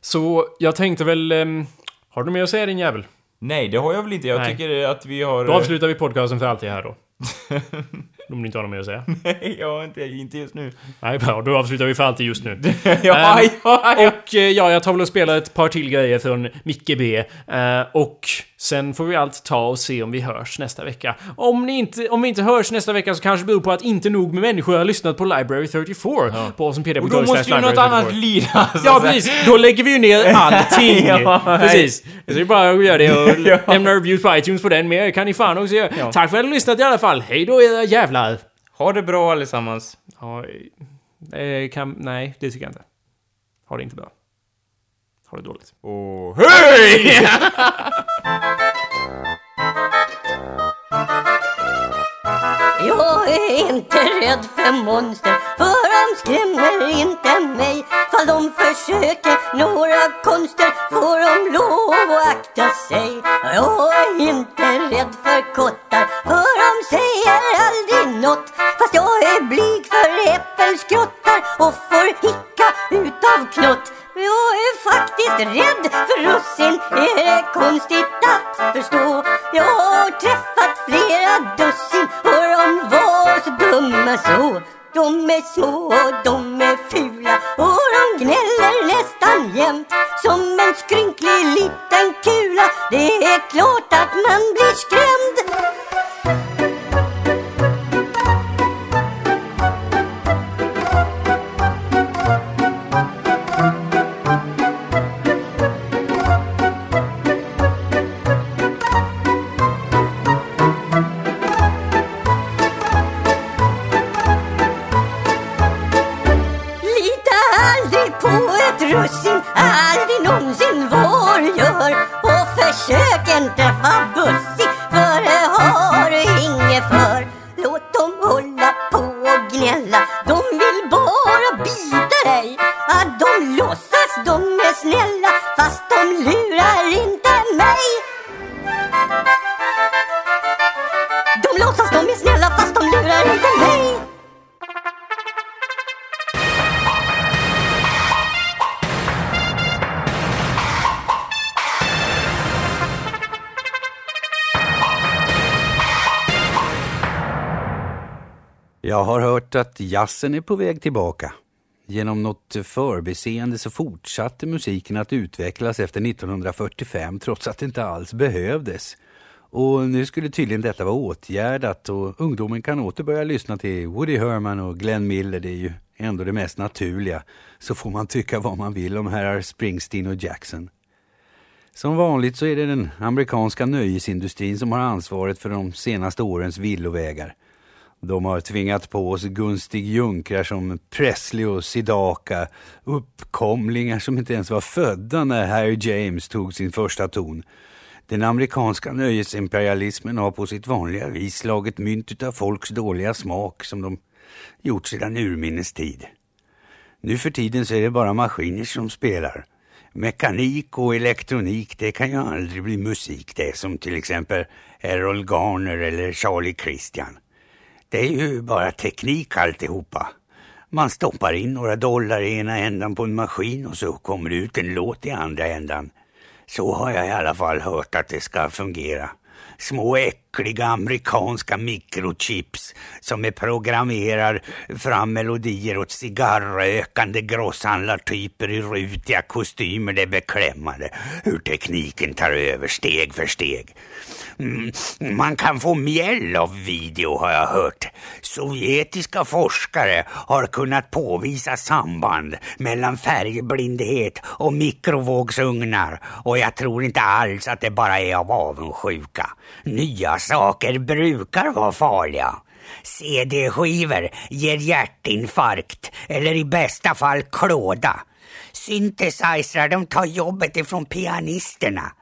Så jag tänkte väl... ehm, har du mer att säga din jävel? Nej, det har jag väl inte. Jag Nej. tycker att vi har... Då avslutar vi podcasten för alltid här då. Om ni inte har något mer att säga. Nej, jag har inte, inte just nu. Nej, bra. Då avslutar vi för alltid just nu. ja, Ehm, ja, ja. Och eh, ja, jag tar väl och spelar ett par till grejer från Micke B. Eh, och sen får vi allt ta och se om vi hörs nästa vecka. Om, ni inte, om vi inte hörs nästa vecka så kanske det beror på att inte nog med människor har lyssnat på Library 34 på Awesomepedia. Och då måste ju något annat att Ja, precis. Då lägger vi ju ner allting. Ja, precis. Så det är bara att göra det och Ja. lämna reviews på iTunes på den. Mer kan ni fan också göra. Ja. Tack för att ni har lyssnat i alla fall. Hej då era jävlar. Ha det bra allesammans. Ja, eh, kan, nej, det tycker jag inte. Ha det inte bra. Ha det dåligt. Och hej! Jag är inte rädd för monster för de skrämmer inte mig Fall de försöker några konster får de lov att akta sig Jag är inte rädd för kottar för de säger aldrig nåt Fast jag är blyg för äppelskrottar och får hicka utav knott jag är faktiskt rädd för russin, är det konstigt att förstå? Jag har träffat flera dussin och de var så dumma så. De är små och de är fula och de gnäller nästan jämt som en skrynklig liten kula. Det är klart att man blir skrämd. Hört att jazzen är på väg tillbaka. Genom något förbiseende så fortsatte musiken att utvecklas efter 1945 trots att det inte alls behövdes. Och nu skulle tydligen detta vara åtgärdat och ungdomen kan åter börja lyssna till Woody Herman och Glenn Miller. Det är ju ändå det mest naturliga, så får man tycka vad man vill om herrar Springsteen och Jackson. Som vanligt så är det den amerikanska nöjesindustrin som har ansvaret för de senaste årens villovägar. De har tvingat på oss Gunstig Junkrar som Presley och Sidaka, uppkomlingar som inte ens var födda när Harry James tog sin första ton. Den amerikanska nöjesimperialismen har på sitt vanliga vis slagit mynt utav folks dåliga smak som de gjort sedan urminnes tid. Nu för tiden så är det bara maskiner som spelar. Mekanik och elektronik, det kan ju aldrig bli musik det, som till exempel Errol Garner eller Charlie Christian. Det är ju bara teknik alltihopa. Man stoppar in några dollar i ena ändan på en maskin och så kommer det ut en låt i andra ändan. Så har jag i alla fall hört att det ska fungera. Små äckliga amerikanska mikrochips som är programmerar fram melodier åt cigarrökande grosshandlartyper i rutiga kostymer. Det är beklämmande hur tekniken tar över steg för steg. Mm, man kan få mjäll av video har jag hört. Sovjetiska forskare har kunnat påvisa samband mellan färgblindhet och mikrovågsugnar och jag tror inte alls att det bara är av avundsjuka. Nya saker brukar vara farliga. CD-skivor ger hjärtinfarkt eller i bästa fall klåda. Synthesizrar de tar jobbet ifrån pianisterna.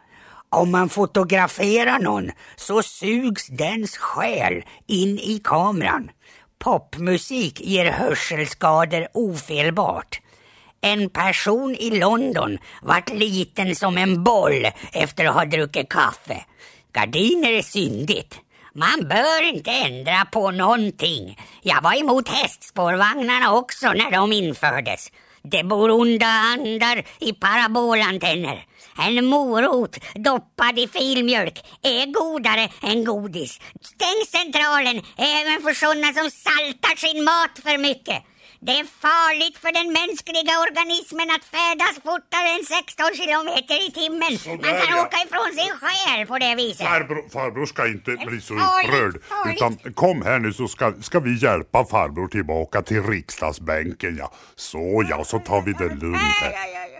Om man fotograferar någon så sugs dens själ in i kameran. Popmusik ger hörselskador ofelbart. En person i London vart liten som en boll efter att ha druckit kaffe. Gardiner är syndigt. Man bör inte ändra på någonting. Jag var emot hästspårvagnarna också när de infördes. Det bor onda andar i parabolantenner. En morot doppad i filmjölk är godare än godis. Stäng centralen även för sådana som saltar sin mat för mycket. Det är farligt för den mänskliga organismen att färdas fortare än 16 kilometer i timmen. Man kan ja. åka ifrån sin själ på det viset. Farbror, farbror ska inte bli så upprörd. Utan kom här nu så ska, ska vi hjälpa farbror tillbaka till riksdagsbänken ja. Så ja, så tar vi det lugnt här.